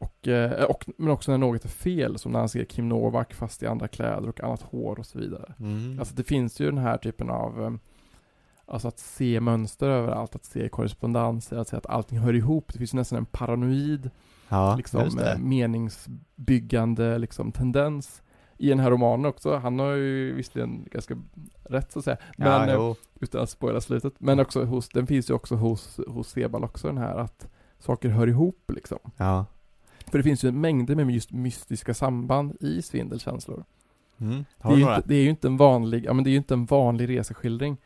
B: Och, eh, och, men också när något är fel, som när han ser Kim Novak fast i andra kläder och annat hår och så vidare.
A: Mm.
B: Alltså det finns ju den här typen av eh, Alltså att se mönster överallt, att se korrespondenser, att se att allting hör ihop. Det finns ju nästan en paranoid,
A: ja,
B: liksom, eh, meningsbyggande liksom, tendens i den här romanen också. Han har ju visserligen ganska rätt så att säga, men
A: ja,
B: utan att spoila slutet. Men också hos, den finns ju också hos, hos Sebal också den här att saker hör ihop liksom.
A: Ja.
B: För det finns ju mängder med just mystiska samband i svindelkänslor.
A: Mm.
B: Det är, inte, det är ju inte en vanlig, ja men det är ju inte en vanlig reseskildring.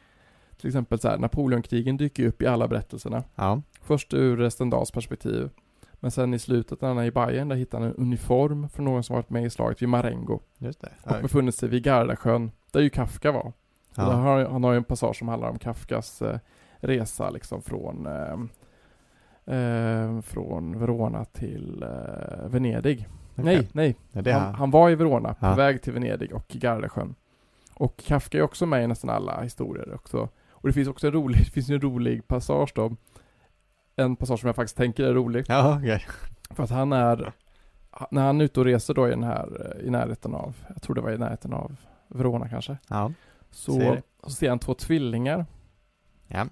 B: Till exempel så här, Napoleonkrigen dyker ju upp i alla berättelserna.
A: Ja.
B: Först ur Stendhals perspektiv. Men sen i slutet när han är i Bayern, där hittar han en uniform från någon som varit med i slaget vid Marengo.
A: Just det.
B: Och befunnit sig vid Gardasjön, där ju Kafka var.
A: Ja.
B: har, han har ju en passage som handlar om Kafkas eh, resa liksom från eh, eh, från Verona till eh, Venedig.
A: Okej.
B: Nej, nej.
A: Ja,
B: Han, han var i Verona, på
A: Ja.
B: väg till Venedig och Gardasjön. Och Kafka är också med i nästan alla historier också. Och det finns också en rolig, det finns en rolig passage då. En passage som jag faktiskt tänker är rolig.
A: Ja, okej.
B: För att han är, när han är ute och reser då i den här, i närheten av, jag tror det var i närheten av Verona kanske.
A: Ja.
B: Så,
A: Ser
B: så ser han två tvillingar
A: Ja.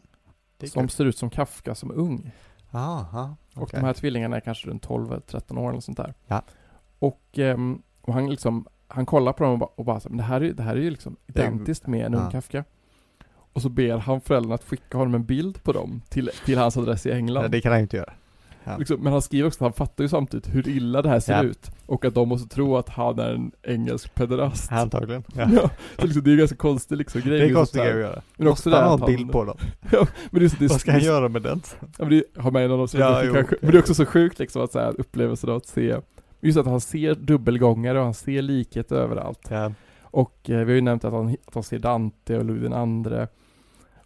B: Som ser ut som Kafka som ung.
A: Aha,
B: Och
A: okej.
B: de här tvillingarna är kanske runt 12 eller 13 år eller sånt där.
A: Ja.
B: Och, ehm, och han liksom, han kollar på dem och bara, och bara så, men det här är, det här är ju liksom identiskt med en ung
A: ja.
B: Kafka. Och så ber han föräldrarna att skicka honom en bild på dem till, till hans adress i England.
A: Ja, det kan han inte göra. Ja.
B: Liksom, men han skriver också att han fattar ju samtidigt hur illa det här ser
A: Ja.
B: ut. Och att de måste tro att han är en engelsk pederast.
A: Antagligen. Ja.
B: Ja, så liksom, det är en ganska konstig liksom grej.
A: Det är en konstig grej att göra.
B: Men också
A: Måste
B: det
A: han ha en
B: han-
A: bild på dem?
B: Ja, men det är så, det är,
A: Vad ska han göra med den?
B: Ja, men det har med någon
A: Ja, jo,
B: kanske. Men det är också så sjukt liksom att så här, upplevelsen av att se Just att han ser dubbelgångare och han ser likhet överallt.
A: Ja.
B: Och eh, vi har ju nämnt att han, att han ser Dante och Ludvig II.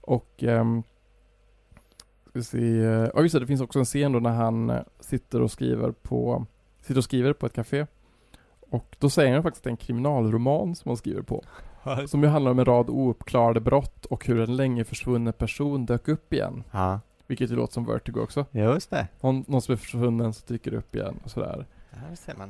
B: Och ehm, vi se, eh, ja just det, det finns också en scen då när han eh, sitter och skriver på Sitter och skriver på ett café. Och då säger han faktiskt att det är en kriminalroman som han skriver på. Som ju handlar om en rad ouppklarade brott och hur en länge försvunnen person dök upp igen.
A: Ja,
B: Vilket ju låter som Vertigo också.
A: just det.
B: Någon, någon som är försvunnen som dyker upp igen och sådär.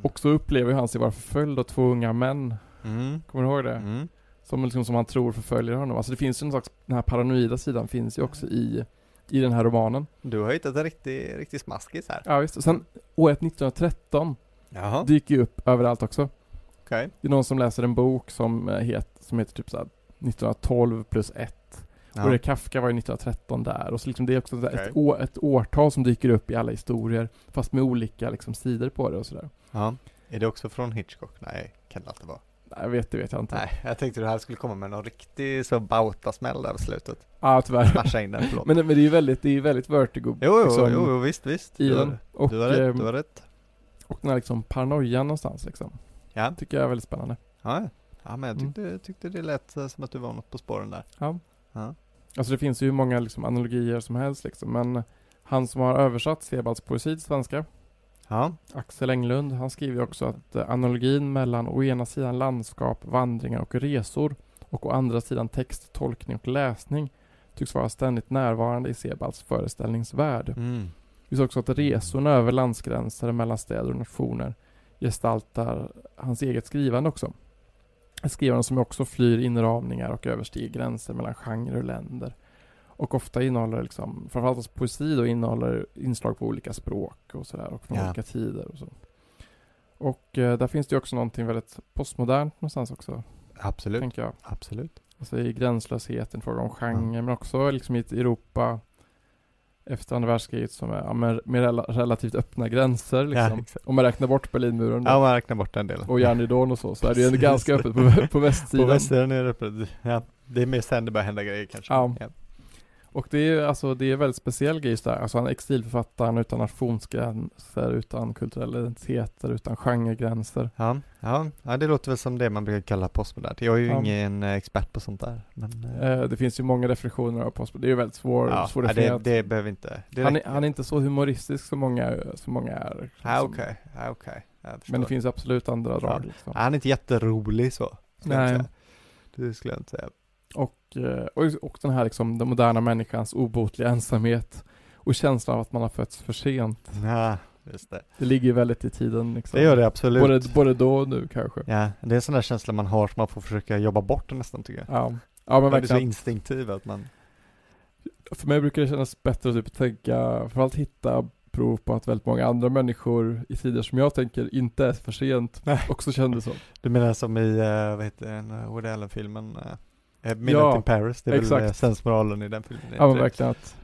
B: Och så upplever han sig vara förföljd av två unga män.
A: Mm.
B: Kommer du ihåg det?
A: Mm.
B: Som, liksom, som han tror förföljer honom. Alltså det finns ju en slags, den här paranoida sidan finns ju också i, i den här romanen.
A: Du har hittat en riktig, riktig smaskis här.
B: Ja visst. Och sen året 1913
A: Jaha,
B: dyker ju upp överallt också.
A: okej.
B: Det är någon som läser en bok som, eh, het, som heter typ såhär 1912 plus 1. Och det Kafka var ju 1913 där. Och så liksom det är också
A: Okej.
B: ett, år, ett årtal som dyker upp i alla historier. Fast med olika liksom sidor på det och sådär.
A: Ja. Är det också från Hitchcock? Nej, kan det inte vara.
B: Jag vet, det vet jag inte.
A: Nej, jag tänkte du här skulle komma med någon riktig så bautasmäll där på slutet.
B: Ja, tyvärr.
A: Smasha in den, förlåt.
B: Men, men det är ju väldigt, det är ju väldigt vertigo
A: jo, jo,
B: liksom,
A: jo, jo, visst, visst.
B: i
A: Du
B: den. Och,
A: Du har rätt,
B: ehm,
A: du har rätt.
B: och den här liksom paranoian någonstans liksom.
A: Ja,
B: Tycker jag är väldigt spännande.
A: ja, ja. men jag
B: Mm.
A: tyckte, tyckte det lät eh, som att du var något på spåren där.
B: Ja.
A: Ja.
B: Alltså det finns ju hur många liksom analogier som helst liksom. Men han som har översatt Sebalds poesi till svenska,
A: Ja,
B: Axel Englund, han skriver också att eh, analogin mellan å ena sidan landskap, vandringar och resor och å andra sidan text, tolkning och läsning tycks vara ständigt närvarande i Sebalds föreställningsvärld.
A: mm.
B: Vi ser också att resorna över landsgränser mellan städer och nationer gestaltar hans eget skrivande också. Ett skrivande som också flyr inramningar och överstiger gränser mellan genrer och länder. Och ofta innehåller liksom, framförallt alltså poesi då innehåller inslag på olika språk och sådär och från
A: Ja.
B: olika tider och så. Och eh, där finns det ju också någonting väldigt postmodernt någonstans också,
A: Absolut,
B: tänker jag.
A: absolut.
B: Alltså i gränslösheten fråga om genre, men också liksom i ett Europa efter andra världskriget som är ja, med, med rela- relativt öppna gränser liksom.
A: exakt.
B: Om man räknar bort Berlinmuren då,
A: Ja, man räknar bort den delen.
B: och järnridån och så, så är det ju ganska öppet på, på västsidan.
A: På västsidan är det öppet. Ja, det är mer sen det börjar hända grejer kanske.
B: Ja. Och det är ju alltså, det är väldigt speciell grej just där. Alltså han är exilförfattaren utan nationsgränser, utan kulturella identiteter, utan genregränser.
A: Ja, ja, ja, det låter väl som det man brukar kalla postmodernt. Jag är ju
B: Ja.
A: ingen eh, expert på sånt där. Men, eh,
B: Eh, det finns ju många definitioner av post, det är ju väldigt svår,
A: ja, ja, det,
B: svårdefinierat.
A: det behöver inte. Det
B: han, är, han är inte så humoristisk som många, som många är.
A: Ja,
B: Som-
A: okej, ja, okej. Jag förstår.
B: Men det finns absolut andra drag. Liksom.
A: Ja, Han är inte jätterolig så.
B: Nej.
A: Det skulle jag inte säga.
B: Och, eh, och, och den här liksom, den moderna människans obotliga ensamhet och känslan av att man har fötts för sent.
A: Ja, just det.
B: Det ligger ju väldigt i tiden. Liksom.
A: Det gör det absolut.
B: Både, både då och nu kanske.
A: Ja, det är en sån där känsla man har som man får försöka jobba bort nästan tycker jag.
B: Ja, ja men
A: det är så
B: verkligen.
A: instinktiv att man
B: För mig brukar det kännas bättre att typ tänka, framförallt hitta prov på att väldigt många andra människor i tider som jag tänker inte är för sent
A: Nej.
B: också kände så.
A: Du menar som i, uh, vad heter den, Woody Allen-filmen? Uh, Midnight
B: Ja,
A: in Paris, det är väl
B: exakt.
A: uh, sensmoralen i den filmen?
B: Ja men verkligen att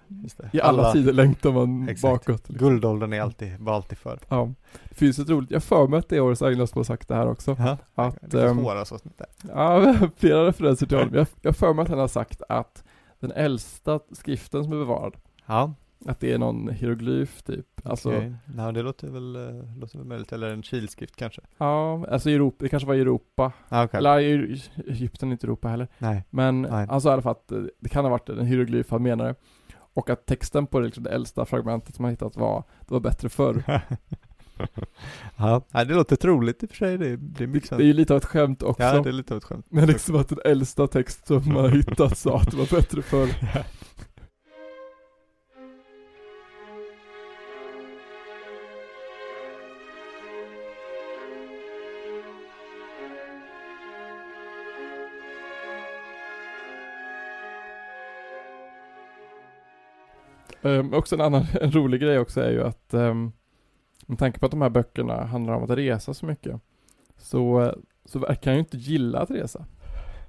B: i alla, tider längtar man
A: Exakt.
B: bakåt. Liksom.
A: Guldåldern är alltid, var alltid för.
B: Ja. Det finns ett roligt, jag för mig att det är årets Agnes som har sagt det här också.
A: Ja,
B: Att,
A: det är
B: ehm,
A: svåra så inte.
B: Ja, flera referenser till honom. Jag, jag för mig att han har sagt att den äldsta skriften som är bevarad,
A: Ja,
B: att det är någon hieroglyf typ. Alltså,
A: okej. Nej, det låter väl, uh, låter väl möjligt. Eller en kilskrift kanske.
B: ja, alltså Europa, det kanske var Europa.
A: Ja, okej.
B: Eller Egypten är inte Europa heller.
A: Nej.
B: Men
A: Nej.
B: han sa i alla fall att eh, det kan ha varit en hieroglyf han menade. Och att texten på det, liksom, det äldsta fragmentet som han hittat var, det var bättre förr.
A: ja, det låter troligt i och för sig. Det, det är
B: Det är ju lite av ett skämt också.
A: Ja, det är lite av ett skämt.
B: Men liksom att den äldsta text som man har hittat sa att det var bättre förr. Um, också en annan en rolig grej också är ju att um, med tanke på att de här böckerna handlar om att resa så mycket så, så verkar han ju inte gilla att resa.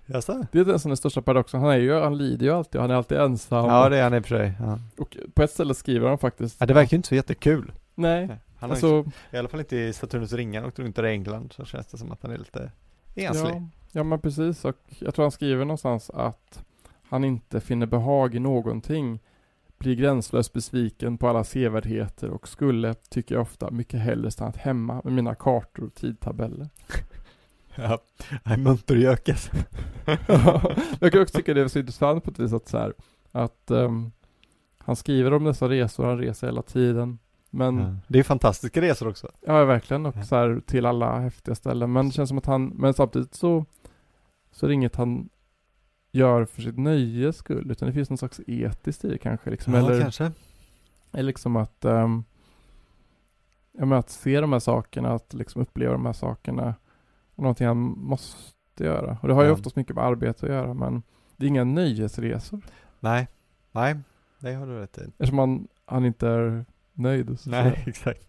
A: Jaså?
B: Det är den som är den största paradoxen. Han är ju, han lider ju alltid, han är alltid ensam.
A: Ja, det är han i och för sig. Ja.
B: Och på ett ställe skriver han faktiskt
A: ja, det verkar ju inte så jättekul.
B: Nej,
A: Han har ju
B: alltså
A: I alla fall inte i Saturnus ringar och runt i England så känns det som att han är lite enslig.
B: ja, ja men precis och jag tror han skriver någonstans att han inte finner behag i någonting blir gränslöst besviken på alla sevärdheter och skulle, tycker jag ofta, mycket hellre stannat hemma med mina kartor och tidtabeller.
A: Ja, nej munterjökes.
B: jag kan också tycka det är så intressant på ett vis att så här, att ehm, han skriver om dessa resor, han reser hela tiden. Men, ja,
A: Ja. Det är fantastiska resor också.
B: verkligen, och
A: Ja.
B: så här, till alla häftiga ställen. Men det känns som att han, men samtidigt så, så är det inget han gör för sitt nöjes skull, utan det finns någon slags etiskt i det kanske. Liksom,
A: ja,
B: eller,
A: kanske.
B: eller liksom att, um, ja, att se de här sakerna, att liksom uppleva de här sakerna, någonting han måste göra. Och det har ju
A: Ja.
B: oftast mycket med arbete att göra, men det är inga nöjesresor.
A: Nej, nej, det har du rätt i.
B: Eftersom han, han inte är nöjd. Så
A: Nej, exakt.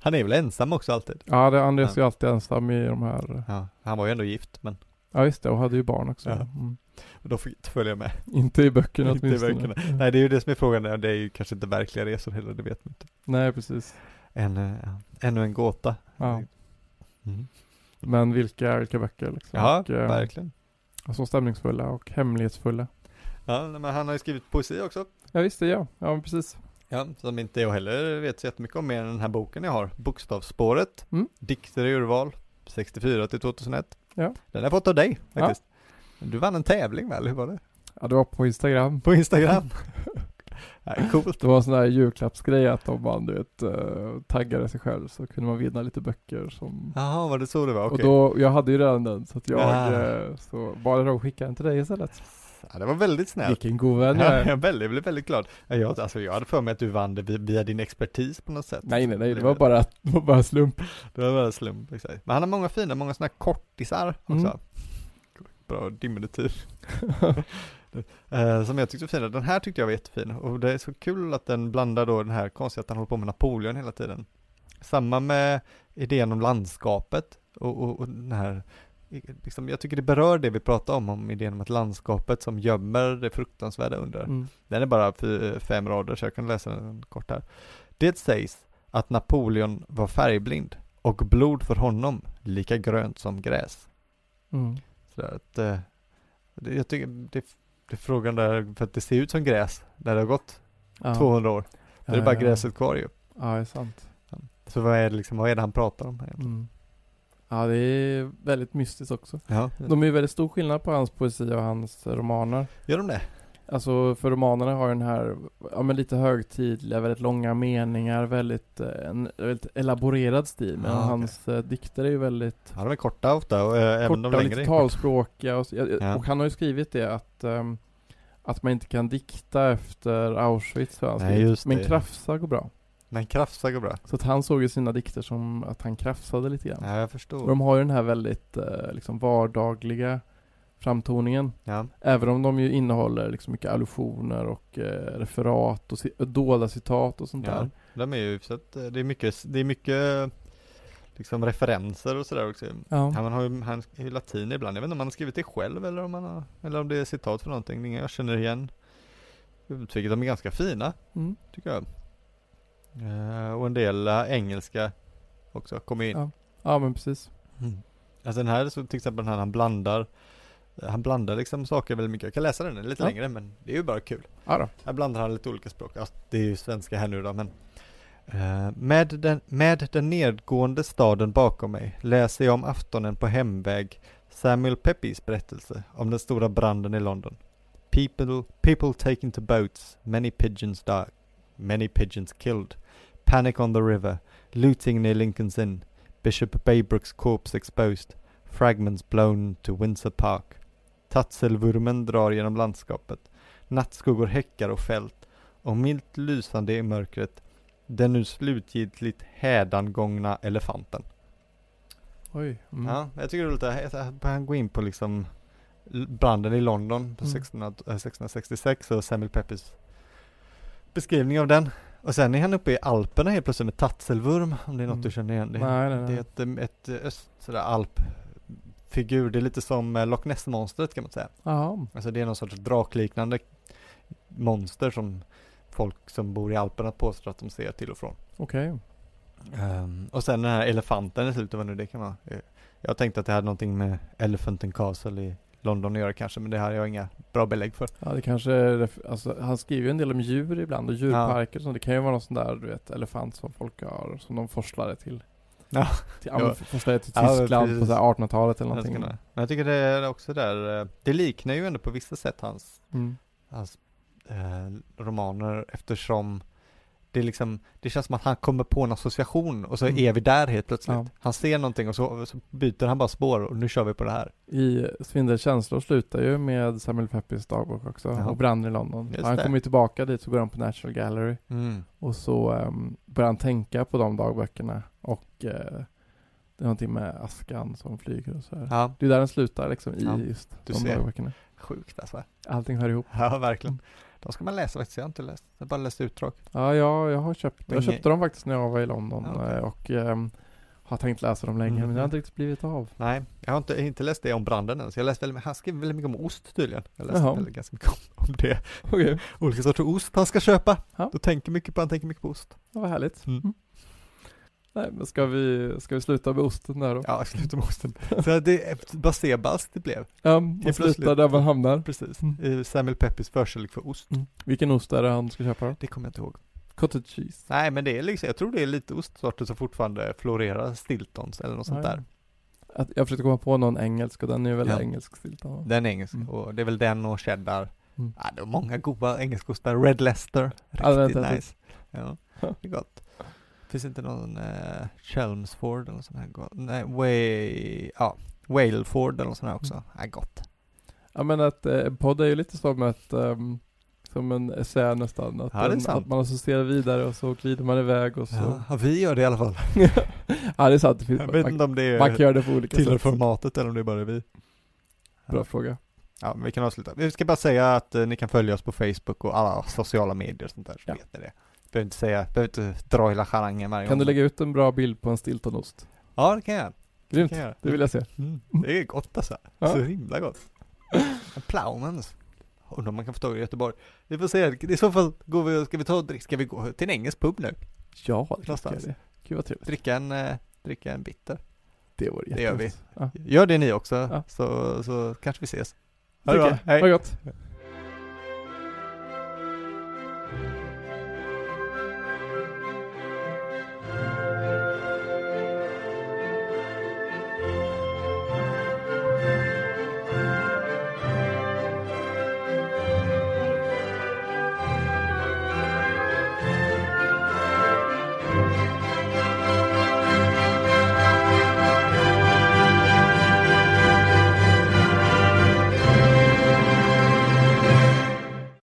A: Han är väl ensam också alltid?
B: Ja, det, han reser ju alltid ensam i de här,
A: Ja, han var ju ändå gift men
B: ja just det, och hade ju barn också.
A: Ja.
B: Mm.
A: då fick inte följa med.
B: Inte i böckerna
A: Inte i
B: åtminstone.
A: böckerna. Nej, det är ju det som är frågan. Det är ju kanske inte verkliga resor heller, det vet man inte.
B: Nej, precis.
A: Ja, ännu en gåta.
B: Ja.
A: Mm.
B: Men vilka, vilka böcker liksom.
A: Ja,
B: och, eh,
A: verkligen.
B: Så stämningsfulla och hemlighetsfulla.
A: Ja, men han har ju skrivit poesi också.
B: Ja visst det, ja. Ja precis.
A: Ja, som inte jag heller vet så jättemycket om mer än den här boken jag har. Bokstavsspåret.
B: Mm.
A: Dikter i urval. 64 till 2001.
B: Ja.
A: Den har jag fått av dig faktiskt. Du vann en tävling väl? Hur var det?
B: Ja det var på Instagram.
A: På Instagram. ja, coolt.
B: Det var en sån där julklappsgrej att om man du vet, uh, taggade sig själv så kunde man vinna lite böcker som
A: Jaha, var det så det var? Okej.
B: Och då, jag hade ju redan den så att jag,
A: Ah.
B: eh, så bara då skicka den till dig istället.
A: Ja, det var väldigt snällt.
B: Vilken god vän jag
A: Ja,
B: är.
A: jag väldigt, blev väldigt glad. Ja, Jag, alltså, jag hade för mig att du vann det via, din expertis på något sätt.
B: Nej nej nej, det var bara, det var bara slump.
A: Det var bara slump, exakt. Men han har många fina, många sådana här kortisar också.
B: Mm.
A: Bra diminutiv. Eh, som jag tyckte var fin. Den här tyckte jag var jättefin och det är så kul att den blandar då den här konstiga att han håller på med Napoleon hela tiden. Samma med idén om landskapet och, och, och den här Liksom, jag tycker det berör det vi pratar om, om idén om ett landskapet som gömmer det fruktansvärda under. Mm. Den är bara fem rader så jag kan läsa den kort här. Det sägs att Napoleon var färgblind och blod för honom lika grönt som gräs. Mm. Så att, eh, det, jag tycker det, det är frågan där, för att det ser ut som gräs när det har gått ja. 200 år. Ja, det är bara ja, gräset kvar ju.
B: Ja, det är sant.
A: Så vad är det liksom, vad är det han pratar om?
B: Mm. Ja, det är väldigt mystiskt också. Ja. De är ju väldigt stor skillnad på hans poesi och hans romaner.
A: Gör de det?
B: Alltså för romanerna har den här, ja men lite högtidliga, väldigt långa meningar, väldigt, eh, en väldigt elaborerad stil. Men ja, hans okay. Eh, dikter är ju väldigt
A: Ja de är korta ofta och äh,
B: även de. Korta, lite talspråkiga och, ja. och han har ju skrivit det att um, att man inte kan dikta efter Auschwitz han Nej, just Men krafsa går bra.
A: Men krafsa går bra.
B: Så att han såg ju sina dikter som att han krafsade lite grann.
A: Ja, jag förstår. Och
B: de har ju den här väldigt eh, liksom vardagliga framtoningen. Ja. Även om de ju innehåller liksom mycket allusioner och eh, referat och ci dolda citat och sånt ja, där.
A: De är ju så att eh, det är mycket, det är mycket liksom referenser och sådär också. Ja. Han har ju, han är ju latin ibland. Jag vet inte om han har skrivit det själv eller om han har, eller om det är citat för någonting. Inga jag känner igen uttrycket. De är ganska fina, mm. tycker jag. Uh, och en del uh, engelska också kommer in.
B: Ja, ja men precis.
A: Mm. Alltså den här, så till exempel den här han blandar han blandar liksom saker väldigt mycket. Jag kan läsa den, lite ja. längre men det är ju bara kul.
B: Ja då.
A: Här blandar han lite olika språk. Ja, det är ju svenska här nu då men uh, med, den, med den nedgående staden bakom mig läser jag om aftonen på hemväg Samuel Pepys berättelse om den stora branden i London. People, people taken to boats, many pigeons died, many pigeons killed. Panic on the river, looting near Lincoln's Inn, Bishop Baybrook's corpse exposed, fragments blown to Windsor Park. Tatselvurmen drar genom landskapet. Nattskuggor häckar och fält och milt lysande i mörkret den nu slutgiltigt hädangångna elefanten.
B: Oj.
A: Mm. Ja, jag tycker det är lite, jag börjar gå in på liksom branden i London på mm. 1600, 1666 och Samuel Peppers beskrivning av den. Och sen är han uppe i Alperna helt plötsligt med Tatselvurm, om det är något mm. du känner igen. Det,
B: nej, nej,
A: nej. det är ett, ett öst, sådär alpfigur, det är lite som eh, Loch Ness-monstret kan man säga.
B: Aha.
A: Alltså det är någon sorts drakliknande monster som folk som bor i Alperna påstår att de ser till och från.
B: Okej.
A: Okay. Um, ehm, och sen den här elefanten i slutet, vad nu det kan vara. Jag tänkte att det hade någonting med Elephant and Castle i London att göra kanske, men det här har jag inga bra belägg för.
B: Ja, det kanske är, alltså, han skriver ju en del om djur ibland och djurparker ja. så det kan ju vara någon sån där, du vet, elefant som folk har, som de forslade till. Ja. Till, ja. forslade till Tyskland ja, på 1800-talet eller någonting. Men
A: jag tycker det är också där, eh, det liknar ju ändå på vissa sätt hans, mm. hans eh, romaner eftersom det, är liksom, det känns som att han kommer på en association och så mm. är vi där helt plötsligt. Ja. Han ser någonting och så, så, byter han bara spår och nu kör vi på det här.
B: I Svindelkänslor slutar ju med Samuel Peppys dagbok också ja. och branden i London. Just han kommer ju tillbaka dit så går han på National Gallery mm. och så um, börjar han tänka på de dagböckerna och uh, det är någonting med askan som flyger och så här. Ja. Det är där den slutar liksom i just du de ser. dagböckerna.
A: Sjukt alltså.
B: Allting hör ihop.
A: Ja, verkligen. De ska man läsa faktiskt, jag har inte läst. Jag har bara läst utdrag.
B: Ja, ja jag har köpt, jag köpte dem faktiskt när jag var i London ja, okay. och um, har tänkt läsa dem länge, mm. men det har inte riktigt blivit av.
A: Nej, jag har inte, inte läst det om branden ens. Jag har läst väldigt, han skriver väldigt mycket om ost tydligen. Jag läste väldigt, ganska mycket om, om det.
B: Okay.
A: Olika sorters ost han ska köpa. Ja. Då tänker mycket på, han tänker mycket på ost.
B: Ja, vad härligt. Mm. Nej, men ska vi, ska vi sluta med osten där då?
A: Ja, sluta med osten. Så det är bara sebast det blev.
B: Ja, man slutar där man hamnar.
A: Precis. Mm. Samuel Peppers förkärlek för ost. Mm.
B: Vilken ost är det han ska köpa då?
A: Det kommer jag inte ihåg.
B: Cottage cheese?
A: Nej, men det är liksom, jag tror det är lite ostsorter som fortfarande florerar, Stiltons eller något sånt där.
B: Att jag försökte komma på någon engelsk och den är väl ja. engelsk Stilton?
A: Den är engelsk mm. och det är väl den och cheddar. Mm. Ja, det är många goda engelskostar. Red Leicester, riktigt ja, nice. Ja, det är gott. Finns inte någon eh, Chelmsford eller sån här gott? Nej, Way, ja, Waleford eller sånt här också. Mm. Ja, gott.
B: Ja men att eh, podd är ju lite som ett um, som en essä nästan. Att,
A: ja,
B: en, att man associerar vidare och så glider man iväg och så.
A: Ja, vi gör det i alla fall.
B: ja det är sant. Det
A: finns, jag vet inte om det är
B: man kan göra det på olika
A: tillhör formatet eller om det är bara vi.
B: Bra ja. fråga.
A: Ja, men vi kan avsluta. Vi ska bara säga att eh, ni kan följa oss på Facebook och alla sociala medier och sånt där, så
B: Ja.
A: vet ni det. Behöver inte säga, behöver inte dra hela charangen varje
B: Kan
A: gång.
B: du lägga ut en bra bild på en stiltonost?
A: Ja, det kan jag.
B: Grymt,
A: kan jag göra.
B: det vill jag se.
A: Mm. Det är gott alltså.
B: Ja.
A: Så himla gott. En Plaumans. Undrar om man kan få tag i Göteborg. Vi får se, i så fall går vi, ska vi ta och dricka, ska vi gå till en engelsk pub nu?
B: Ja, det tycker jag det. Gud vad trevligt.
A: Dricka en, eh, dricka en bitter.
B: Det vore
A: Det gör vi.
B: Ja.
A: Gör det ni också,
B: Ja.
A: så, så kanske vi ses.
B: Tycker jag.
A: Hej.
B: Ha det gott.